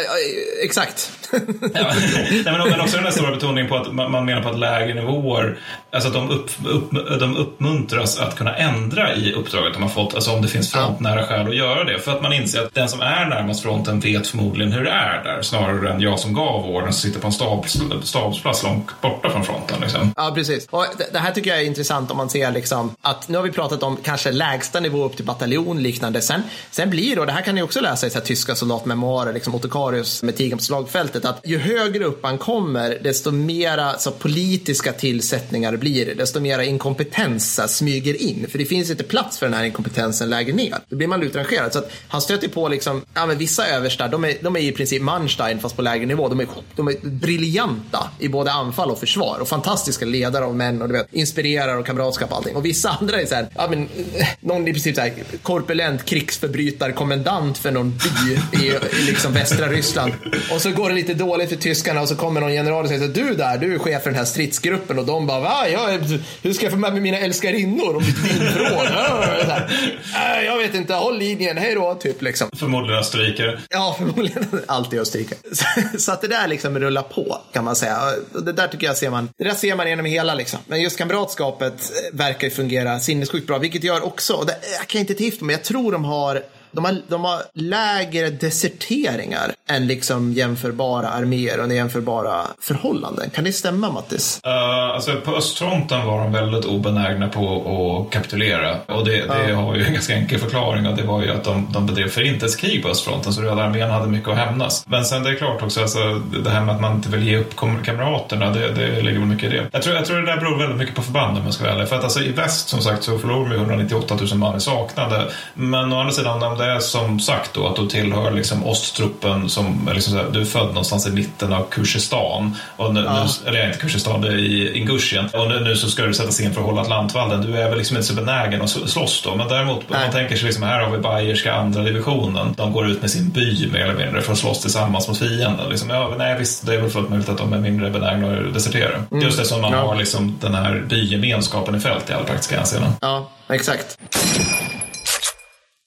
exakt. ja, nej, men, men också den här stora betoningen på att man, man menar på att lägre nivåer, alltså att de, upp, upp, de uppmuntras att kunna ändra i uppdraget de har fått, alltså om det finns frontnära skäl att göra det. För att man inser att den som är närmast fronten vet förmodligen hur det är där, snarare än jag som gav ordern som sitter på en stabs, stabsplats långt borta från fronten. Liksom. Ja, precis. Och det här tycker jag är intressant om man ser liksom att nu har vi pratat om kanske lägsta nivå upp till bataljon liknande. Sen, sen blir det, och det här kan ni också läsa i så här, tyska soldatmemoarer, liksom Otokarius med tigern på slagfältet, att ju högre upp man kommer, desto mera så politiska tillsättningar blir det, desto mera inkompetens smyger in. För det finns inte plats för den här inkompetensen lägre ner. Då blir man utrangerad. Så att han stöter på liksom, ja men vissa överstar, de är, de är i princip Manstein fast på lägre nivå. De är, de är briljanta i både anfall och försvar och fantastiska ledare av män och du vet, inspirerar och kamratskap och allting. Och vissa andra är så här, ja men någon i princip så här korpulent krigsförbrytarkommendant för någon by i, i liksom västra Ryssland. Och så går det lite dåligt för tyskarna och så kommer någon general och säger så du där, du är chef för den här stridsgruppen och de bara, va? Jag, hur ska jag få med mig mina älskarinnor om ditt vinförråd? Äh, jag, vet inte, håll linjen, hej då, typ liksom. Förmodligen österrikare. Ja, förmodligen alltid Österrike. Så, så, att det där liksom rullar på, kan man säga. Och det där tycker jag ser man, det där ser man genom hela liksom. Men just kamratskapet verkar ju fungera sinnessjukt bra, vilket gör också, och det, jag kan inte tifta men jag tror de har de har, de har lägre deserteringar än liksom jämförbara arméer under jämförbara förhållanden. Kan det stämma Mattis? Uh, alltså på östfronten var de väldigt obenägna på att kapitulera. Och det, det har ju en ganska enkel förklaring och det var ju att de, de bedrev förintelsekrig på östfronten så Röda armén hade mycket att hämnas. Men sen det är klart också, alltså, det här med att man inte vill ge upp kamraterna, det, det ligger väl mycket i det. Jag tror, jag tror det där beror väldigt mycket på förbanden om jag ska vara ärlig. För att alltså, i väst som sagt så förlorade de 198 000 man i saknade. Men å andra sidan, det är som sagt då att du tillhör liksom oststruppen som liksom här, du är född någonstans i mitten av Kurdistan. Och nu, ja. nu, eller inte Kurdistan, det är i Ingusjien. Och nu, nu, så ska du sättas in för att hålla Atlantvallen. Du är väl liksom inte så benägen att slåss då. Men däremot, Nej. man tänker sig liksom här har vi bayerska andra divisionen. De går ut med sin by mer eller mindre för att slåss tillsammans mot fienden. Liksom, ja, nej, visst, det är väl fullt möjligt att de är mindre benägna att desertera. Mm. Just det som man ja. har liksom den här bygemenskapen i fält i alla praktiska hänseenden. Ja, exakt.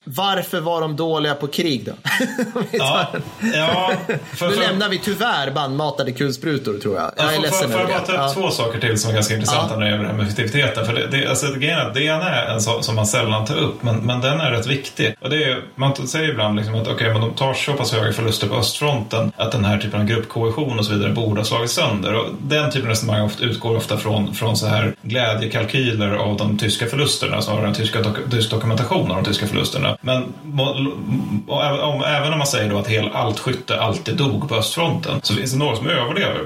Varför var de dåliga på krig då? ja, ja, för, nu lämnar vi tyvärr bandmatade kulsprutor tror jag. Jag är för, ledsen Får jag bara ta upp ja. två saker till som är ganska intressanta ja. när det gäller det här med effektiviteten. För det, det, alltså, det, det ena är en sak som man sällan tar upp, men, men den är rätt viktig. Och det är, man säger ibland liksom att okay, men de tar så pass höga förluster på östfronten att den här typen av gruppkohesion och så vidare borde ha slagits sönder. Och den typen av resonemang utgår ofta från, från så här glädjekalkyler av de tyska förlusterna snarare än tyska tysk dokumentation av de tyska förlusterna. Men om, även om man säger då att hel, allt skytte alltid dog på östfronten så finns det några som överlever.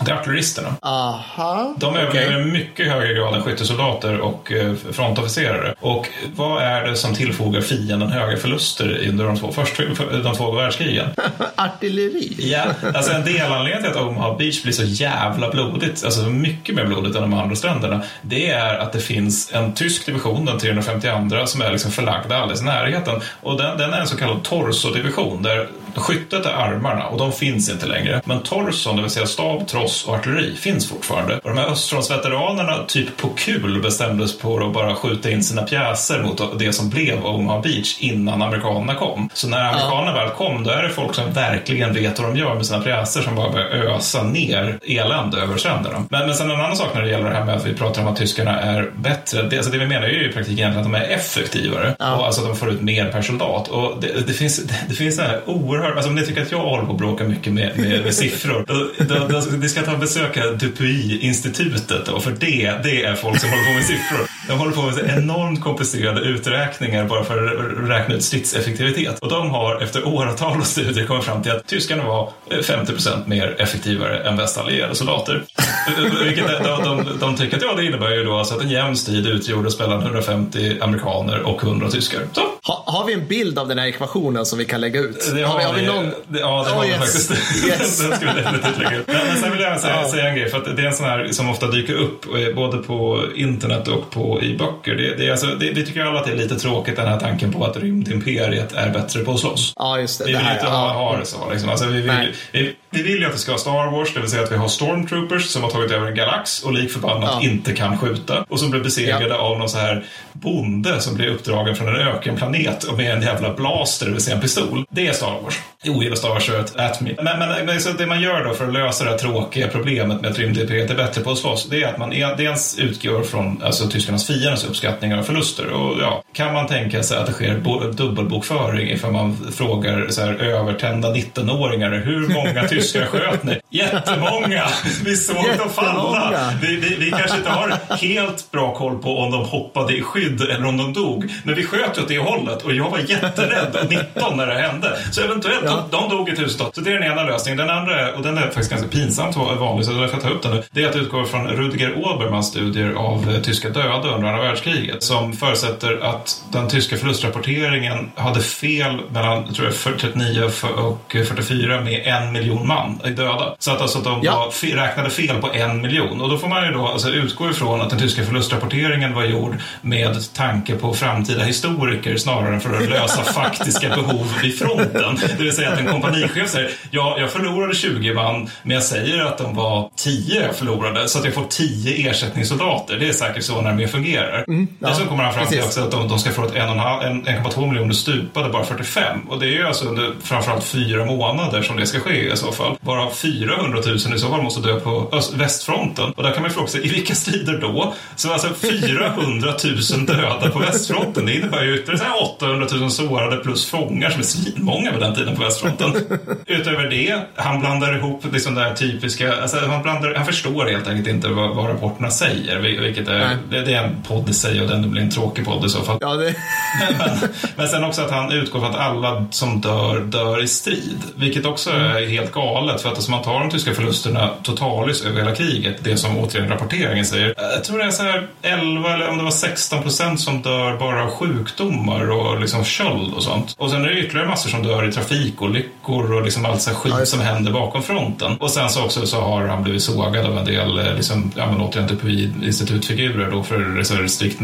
Det är artilleristerna. Aha, de överlever i mycket högre grad än skyttesoldater och eh, frontofficerare. Och vad är det som tillfogar fienden höga förluster under de två, först, de två världskrigen? Artilleri? Ja, alltså en delanledning till att Omaha Beach blir så jävla blodigt, alltså mycket mer blodigt än de andra stränderna, det är att det finns en tysk division, den 352, som är liksom förlagda alldeles i närheten. Och den, den är en så kallad torsodivision där skyttet är armarna och de finns inte längre. Men torson, det vill säga stab, tross och artilleri, finns fortfarande. Och de här östfrontsveteranerna, typ på kul, bestämdes på att bara skjuta in sina pjäser mot det som blev Omaha Beach innan amerikanerna kom. Så när amerikanerna väl kom, då är det folk som verkligen vet vad de gör med sina pjäser som bara börjar ösa ner elände över stränderna. Men, men sen en annan sak när det gäller det här med att vi pratar om att tyskarna är bättre. Det, alltså det vi menar är ju i praktiken att de är effektivare. Ja. Och alltså att de får ut mer per soldat. Och det, det finns, det, det finns så här oerhört, alltså om ni tycker att jag håller på att bråka mycket med, med, med siffror, då, då, då, ni ska ta och besöka Dupuy-institutet då, för det, det är folk som håller på med siffror. De håller på med enormt komplicerade uträkningar bara för att räkna ut stridseffektivitet. Och de har efter åratal av studier kommit fram till att tyskarna var eh, 50% mer effektivare än västallierade soldater. Vilket de, de, de, tycker att ja, det innebär ju då alltså att en jämn strid utgjordes mellan 150 amerikaner och 100 tyskar. Så. Ha, har vi en bild av den här ekvationen som vi kan lägga ut? Det har, har, vi, har vi någon? Det, ja, det oh, har yes. vi faktiskt. Yes. den ska vi definitivt lägga ut. Men, men sen vill jag säga, säga en grej, för att det är en sån här som ofta dyker upp eh, både på internet och på, i böcker. Det, det, är alltså, det, vi tycker alla att det är lite tråkigt den här tanken på att rymdimperiet är bättre på att slåss. Ja, just det. Vi vill det inte ha, ha det så. Liksom. Alltså, vi, vill, vi, vi vill ju att det ska vara Star Wars, det vill säga att vi har stormtroopers som har tagit över en galax och lik förbannat ja. inte kan skjuta. Och som blir besegrade ja. av någon så här bonde som blir uppdragen från en ökenplanet och med en jävla blaster, det vill säga en pistol. Det är Star Wars. Jag ogillar Star Wars at me. Men, men, men så det man gör då för att lösa det här tråkiga problemet med att rymdimperiet är bättre på att slåss, det är att man dels utgår från alltså, tyskarnas fiendens uppskattningar och förluster. Och, ja, kan man tänka sig att det sker dubbelbokföring ifall man frågar så här, övertända 19-åringar hur många tyskar sköt ni? Jättemånga! Vi såg dem falla. Vi, vi, vi kanske inte har helt bra koll på om de hoppade i skydd eller om de dog. Men vi sköt åt det hållet och jag var jätterädd 19 när det hände. Så eventuellt, ja. de, de dog i tusental. Så det är den ena lösningen. Den andra, och den är faktiskt ganska pinsamt vanlig, så därför jag ta upp den nu. Det är att utgå från Rudger Obermans studier av eh, tyska döda under andra världskriget. Som förutsätter att den tyska förlustrapporteringen hade fel mellan tror jag, 39 och 44 med en miljon man i döda. Så att alltså de ja. var, räknade fel på en miljon. Och då får man ju då alltså utgå ifrån att den tyska förlustrapporteringen var gjord med tanke på framtida historiker snarare än för att lösa faktiska behov vid fronten. Det vill säga att en kompanichef säger ja, jag förlorade 20 man, men jag säger att de var 10 jag förlorade, så att jag får 10 ersättningssoldater. Det är säkert så när armén fungerar. Mm, ja, Dessutom kommer han fram till också att de, de ska få ett 1,2 miljoner stupade, bara 45. Och det är ju alltså under framförallt fyra månader som det ska ske i så fall. Bara 400 000 i så fall måste dö på öst, västfronten. Och där kan man fråga sig, i vilka strider då? Så alltså 400 000 döda på västfronten, det innebär ju ytterligare 800 000 sårade plus fångar som är svinmånga på den tiden på västfronten. Utöver det, han blandar ihop liksom det här typiska, alltså han, blandar, han förstår helt enkelt inte vad, vad rapporterna säger, vilket är, det, det, är en podd i sig och den blir en tråkig podd i så fall. Ja, det... men, men sen också att han utgår från att alla som dör, dör i strid, vilket också är mm. helt galet för att alltså man tar de tyska förlusterna totalis över hela kriget, det som återigen rapporteringen säger, jag tror det är så här 11 eller om det var 16 procent som dör bara av sjukdomar och liksom köld och sånt. Och sen är det ytterligare massor som dör i trafikolyckor och liksom allt så skit ja, som händer bakom fronten. Och sen så också så har han blivit sågad av en del, eh, liksom, ja men återigen typ institutfigurer då för så strikt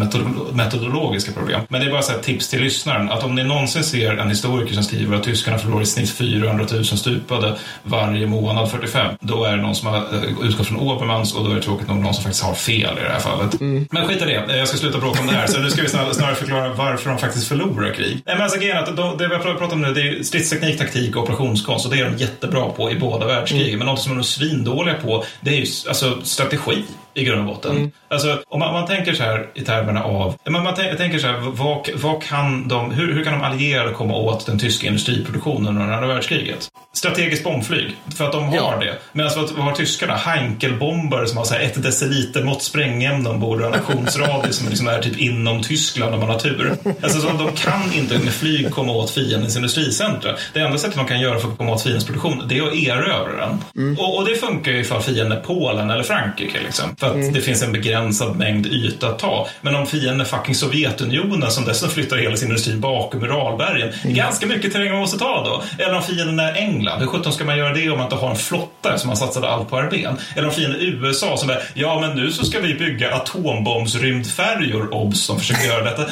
metodologiska problem. Men det är bara så tips till lyssnaren att om ni någonsin ser en historiker som skriver att tyskarna förlorar i snitt 400 000 stupade varje månad 45, då är det någon som har eh, utgått från Obermans och då är det tråkigt nog någon som faktiskt har fel i det här fallet. Mm. Men skit i det, jag ska sluta bråka om det här. Så nu ska vi snarare förklara varför de faktiskt förlorar krig. Nej, men alltså grejen att de, det vi har pratat om nu, det är stridsteknik, taktik och operationskonst och det är de jättebra på i båda världskrigen. Mm. Men något som de är svindåliga på, det är ju alltså, strategi i grund och botten. Mm. Alltså, om man, man, tänker så här i termerna av, man, man tänker så här, vad, vad kan de, hur, hur kan de allierade komma åt den tyska industriproduktionen under andra världskriget? Strategiskt bombflyg, för att de har ja. det. Medan vad, vad har tyskarna? Heinkelbombare som har så här ett deciliter mått sprängämne ombord och en aktionsradie som liksom är typ inom Tyskland om man har tur. Alltså, så de kan inte med flyg komma åt fiendens industricentra. Det enda sättet de kan göra för att komma åt fiendens produktion, det är att erövra den. Mm. Och, och, det funkar ju ifall fienden är Polen eller Frankrike. Liksom. För att mm. det finns en begränsad mängd yta att ta. Men om fienden är fucking Sovjetunionen som dessutom flyttar hela sin industri bakom Uralbergen. Mm. Ganska mycket terräng man måste ta då. Eller om fienden är England. Hur sjutton ska man göra det om man inte har en flotta som man satsade allt på armén? Eller om fienden är USA som är, ja men nu så ska vi bygga atombombsrymdfärjor, obs, som försöker göra detta.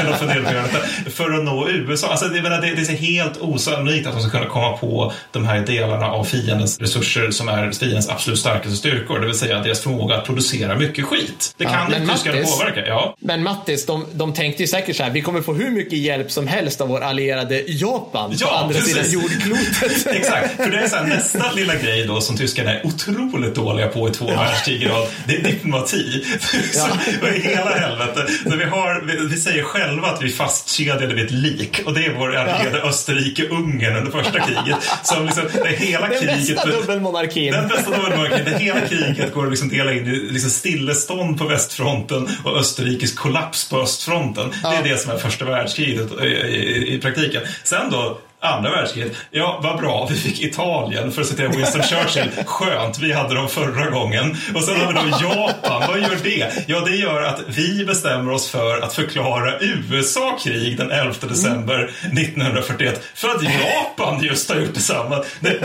eller funderar på att göra detta. För att nå USA. Alltså det, det, det är helt osannolikt att de ska kunna komma på de här delarna av fiendens resurser som är fiendens absolut starkaste styrkor. Det vill säga deras förmåga att producera mycket skit. Det kan ja, inte tyskarna påverka. Ja. Men Mattis, de, de tänkte ju säkert så här, vi kommer få hur mycket hjälp som helst av vår allierade Japan ja, på andra precis. sidan jordklotet. Exakt, för det är så här, nästa lilla grej då som tyskarna är otroligt dåliga på i två ja. världskrig det är diplomati. Ja. så, hela helvete. Så vi, har, vi, vi, säger själva att vi är fastkedjade vid ett lik och det är vår allierade ja. Österrike-Ungern under första kriget. Som liksom, det hela den kriget, bästa dubbelmonarkin. Den bästa dubbelmonarkin. Det hela kriget går att liksom dela in i liksom stillestånd på västfronten och Österrikes kollaps på östfronten. Ja. Det är det som är första världskriget i, i, i praktiken. Sen då andra världskriget. Ja, vad bra, vi fick Italien för att citera Winston Churchill. Skönt, vi hade dem förra gången. Och sen har vi Japan, vad gör det? Ja, det gör att vi bestämmer oss för att förklara USA krig den 11 december 1941 för att Japan just har gjort detsamma. Det,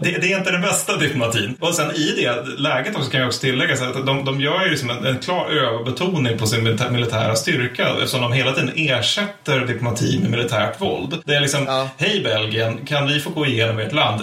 det, det är inte den bästa diplomatin. Och sen i det läget också kan jag också tillägga att de, de gör ju liksom en, en klar överbetoning på sin militära styrka eftersom de hela tiden ersätter diplomati med militärt våld. Det är liksom, ja. hej Belgien, kan vi få gå igenom ert land?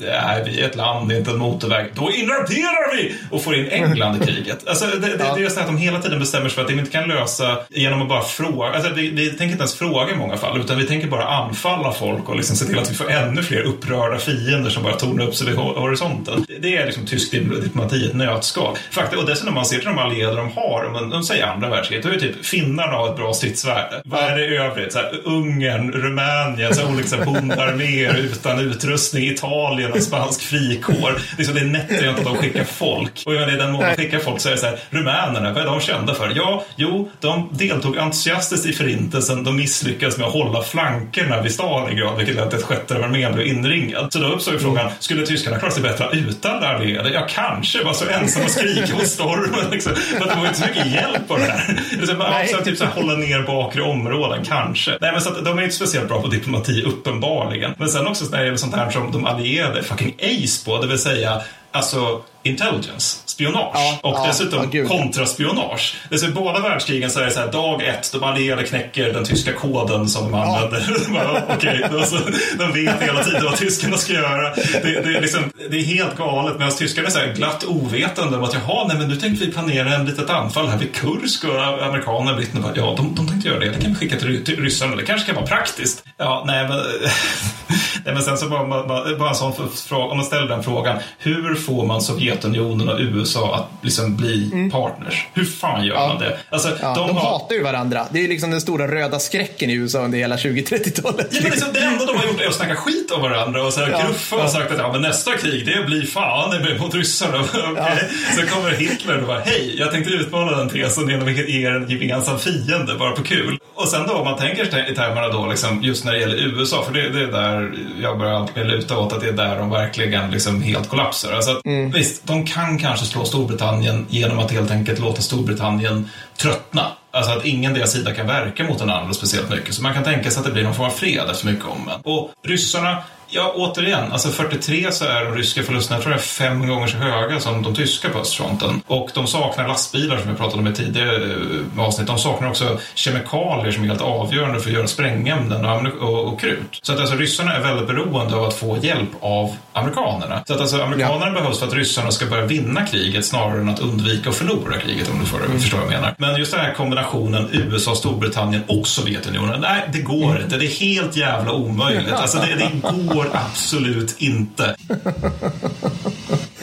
Nej, vi är ett land, inte en motorväg. Då invaderar vi! Och får in England i kriget. Alltså, det, det, ja. det är så att de hela tiden bestämmer sig för att de inte kan lösa genom att bara fråga. Alltså, vi, vi tänker inte ens fråga i många fall, utan vi tänker bara anfalla folk och liksom se till att vi får ännu fler upprörda fiender som bara tornar upp sig vid horisonten. Det är liksom tysk diplomati ett nötskal. Faktum, och dessutom man ser till de allierade de har, om man, de säger andra världskriget, då är typ finnarna har ett bra stridsvärde. Vad är det i övrigt? Så här, Ungern, Rumänien Rumänien, så olika bondarméer utan utrustning, Italien och spansk frikår. Liksom, det är nätt att de skickar folk. Och i den mån de skickar folk så är det så här, rumänerna, vad är de kända för? Ja, jo, de deltog entusiastiskt i förintelsen. De misslyckades med att hålla flankerna vid Stalingrad, vilket ledde till att sjätte armén blev inringad. Så då uppstår ju frågan, skulle tyskarna klara sig bättre utan allierade? Ja, kanske. Var så ensamma och skrika mot stormen. Liksom. För att det var inte så mycket hjälp av det här. Liksom, alltså, typ så här, hålla ner bakre områden, kanske. Nej, men så att, de är inte speciellt bra på diplomati, uppenbarligen. Men sen också när det gäller sånt här som de allierade fucking ace på, det vill säga Alltså intelligence, spionage Ja, och ja, dessutom ja, gud. kontraspionage. Det är båda världskrigen så är det så här, dag ett, de allierade knäcker den tyska koden som de använder. Bara, alltså, de vet hela tiden vad tyskarna ska göra. Det, det, är, liksom, det är helt galet medan tyskarna är så här glatt ovetande om att jaha, nej men nu tänkte vi planera en litet anfall här vid Kursk och amerikanerna, britterna bara, ja de, de tänkte göra det, det kan vi skicka till, till ryssarna, det kanske kan vara praktiskt. Ja, nej men, nej, men sen så bara, bara, bara en sån fråga, om man ställer den frågan, hur får man Sovjetunionen och USA att liksom bli partners? Hur fan gör man det? Alltså, Mm. Ja, de har- hatar ju varandra. Det är liksom den stora röda skräcken i USA under hela 20-30-talet. Ja, liksom, det enda de har gjort är att snacka skit om varandra och så här, Ja, gruffa ja. och sagt att ja, men nästa krig det blir fan det blir mot ryssarna. Okej. Sen kommer Hitler och bara hej, jag tänkte utmana den tesen genom att ge er en gemensam fiende bara på kul. Och sen då om man tänker i termerna då liksom, just när det gäller USA, för det, det är där jag börjar alltid luta åt att det är där de verkligen liksom helt kollapsar. Alltså att, Mm. Visst, de kan kanske slå Storbritannien genom att helt enkelt låta Storbritannien tröttna. Alltså att ingen deras sida kan verka mot den andra speciellt mycket. Så man kan tänka sig att det blir någon form av fred efter mycket om. Och ryssarna, ja återigen, alltså 43 så är de ryska förlusterna, jag tror är fem gånger så höga som de tyska på östfronten. Och de saknar lastbilar som jag pratade om i tidigare eh, avsnitt. De saknar också kemikalier som är helt avgörande för att göra sprängämnen och, och, och krut. Så att alltså ryssarna är väldigt beroende av att få hjälp av amerikanerna. Så att alltså amerikanerna behövs för att ryssarna ska börja vinna kriget snarare än att undvika att förlora kriget om du får, förstår vad jag menar. Men just den här kombinationen USA, Storbritannien och Sovjetunionen, nej det går inte. Det är helt jävla omöjligt. Alltså det, det går absolut inte.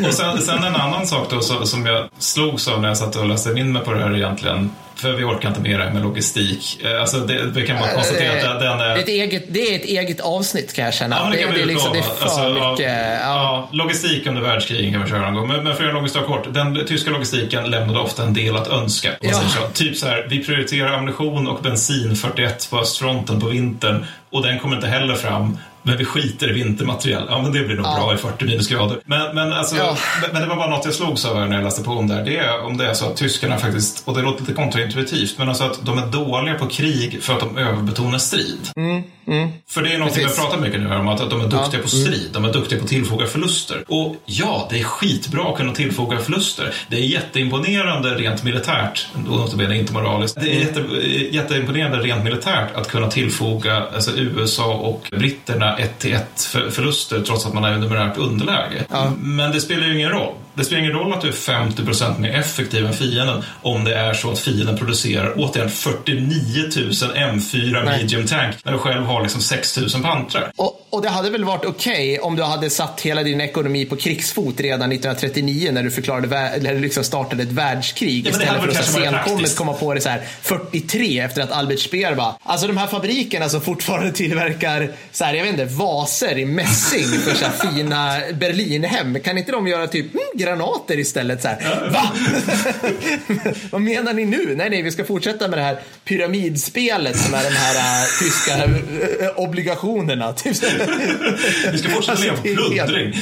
Och sen, sen en annan sak då så, som jag slogs av när jag satt och läste in mig på det här egentligen. För vi orkar inte mer med logistik. Eh, Alltså det, vi kan bara konstatera att den Det är, ett eget, det är ett eget avsnitt kan jag känna. Ja, det kan det, vi är liksom, det är för Alltså, mycket. Ja. Ja, logistik under världskrigen kan vi köra någon gång. Men, men för att göra en lång kort. Den tyska logistiken lämnade ofta en del att önska. Ja. så. Typ så här, vi prioriterar ammunition och bensin 41 på östfronten på vintern och den kommer inte heller fram. Men vi skiter i vintermaterial. Ja, men det blir nog Ja. bra i 40 minusgrader. Men, men, alltså, Ja. men, det var bara något jag slogs av här när jag läste på om det här. Det är om det är så att tyskarna faktiskt, och det låter lite kontraintuitivt, men alltså att de är dåliga på krig för att de överbetonar strid. För det är något vi har pratat mycket nu om, att, att de är duktiga på Mm. strid, de är duktiga på att tillfoga förluster. Och ja, det är skitbra att kunna tillfoga förluster. Det är jätteimponerande rent militärt, och inte moraliskt. Det är jätte, jätteimponerande rent militärt att kunna tillfoga alltså, USA och britterna ett till ett för, förluster trots att man är numerärt underläge. Men det spelar ju ingen roll. Det spelar ingen roll att du är 50% mer effektiv än fienden om det är så att fienden producerar återigen 49 000 M4 Nej. medium tank när du själv har liksom 6 000 pantrar. Och, och det hade väl varit okej om du hade satt hela din ekonomi på krigsfot redan 1939 när du förklarade, eller liksom startade ett världskrig. Ja, istället för att senkommet komma på det så här 43 efter att Albert Speer bara, alltså de här fabrikerna som fortfarande tillverkar så här, jag vet inte, vaser i mässing för så här fina Berlinhem. Kan inte de göra typ mm, granater istället? Så här, Va? Vad menar ni nu? Nej, nej, vi ska fortsätta med det här pyramidspelet som är de här äh, tyska äh, obligationerna. Typ. Vi ska fortsätta leva på helt- plundring.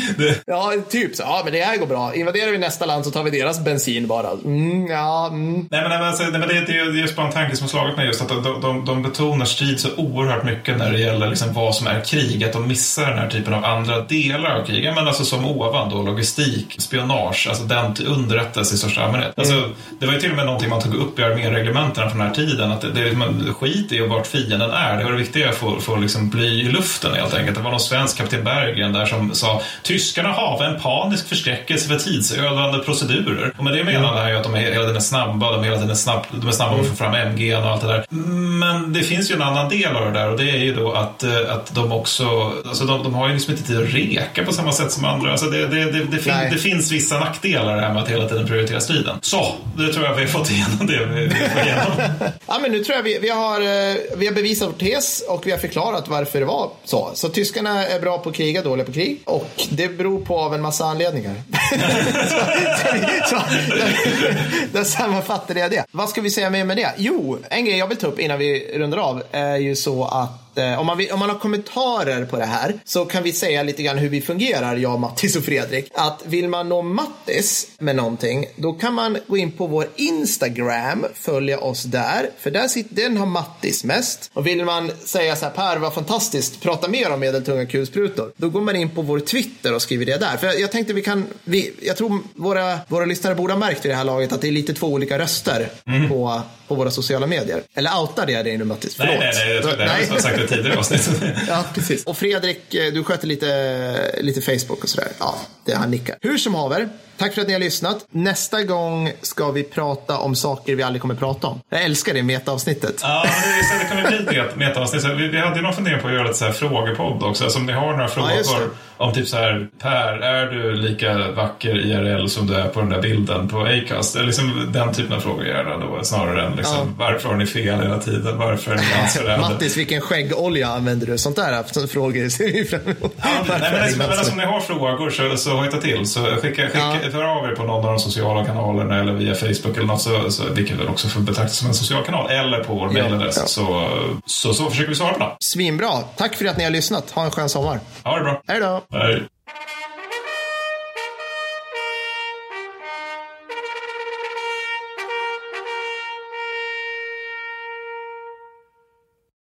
Ja, typ så. Ja, men det här går bra. Invaderar vi nästa land så tar vi deras bensin bara. Mm, ja, mm. Nej, men, nej, men alltså, nej, men det, det, är- just bara en tanke som har slagit mig just att de, de, de betonar strid så oerhört mycket när det gäller liksom vad som är krig. Att de missar den här typen av andra delar av krig. Men alltså som ovan då, logistik, spionage, alltså den underrättelse i största allmänhet. Alltså, det var ju till och med någonting man tog upp i arméreglementena från den här tiden. Att det, det, man, skit i vart fienden är. Det var det viktiga att få, få liksom bly i luften helt enkelt. Det var någon svensk kapten Berggren där som sa tyskarna har en panisk förskräckelse för tidsödande procedurer. Och med det menar han ju att de är hela tiden snabba, de är hela tiden snabb, de är snabba att få fram MG och allt det där. Men det finns ju en annan del av det där och det är ju då att, eh, att de också, alltså de, de har ju liksom inte tid att reka på samma sätt som andra. Alltså det, det, det, det, fin, det finns vissa Vissa nackdelar här med att hela tiden prioritera striden. Så, det tror jag vi har fått igenom det vi får igenom. ja, men nu tror jag vi, vi, har, eh, vi har bevisat vår tes och vi har förklarat varför det var så. Så tyskarna är bra på att kriga, dåliga på krig. Och det beror på av en massa anledningar. så, så, där sammanfattade jag det. Vad ska vi säga mer med det? Jo, en grej jag vill ta upp innan vi rundar av är ju så att att eh, om, man vill, om man har kommentarer på det här så kan vi säga lite grann hur vi fungerar, jag, Mattis och Fredrik. Att vill man nå Mattis med någonting, då kan man gå in på vår Instagram, följa oss där, för där sitter, den har Mattis mest. Och vill man säga så här, Per, vad fantastiskt, prata mer om medeltunga kulsprutor, då går man in på vår Twitter och skriver det där. För jag, jag tänkte vi kan, vi, jag tror våra, våra lyssnare borde ha märkt i det här laget att det är lite två olika röster mm. på, på våra sociala medier. Eller outar det dig nu Mattis? Förlåt. Nej, nej, nej, det, har jag sagt det tidigare avsnitt. ja, precis. Och Fredrik, eh, du sköter lite, lite Facebook och sådär. Ja, det han nickar. Hur som haver, Tack för att ni har lyssnat. Nästa gång ska vi prata om saker vi aldrig kommer prata om. Jag älskar det metaavsnittet. Ja, det, det kommer bli ett metaavsnitt. Vi, vi hade ju någon fundering på att göra ett så här frågepodd också. Alltså om ni har några frågor ja, om typ så här, Per, är du lika vacker IRL som du är på den där bilden på Acast? Liksom den typen av frågor gärna då, snarare än liksom, ja. varför har ni fel hela tiden? Varför är ni landsförrädare? Mattis, vilken skäggolja använder du? Sånt där sånt frågor ser vi fram emot. Ja, nej, men, men, men alltså, om ni har frågor så, så hojta till. Så skicka, skicka, ja. Hör av er på någon av de sociala kanalerna eller via Facebook eller något, så, så, vilket väl också får betraktas som en social kanal, eller på vår mejladress. Ja. Så, så, så försöker vi svara på det. Svinbra. Tack för att ni har lyssnat. Ha en skön sommar. Ha det bra. Hej då. Hej.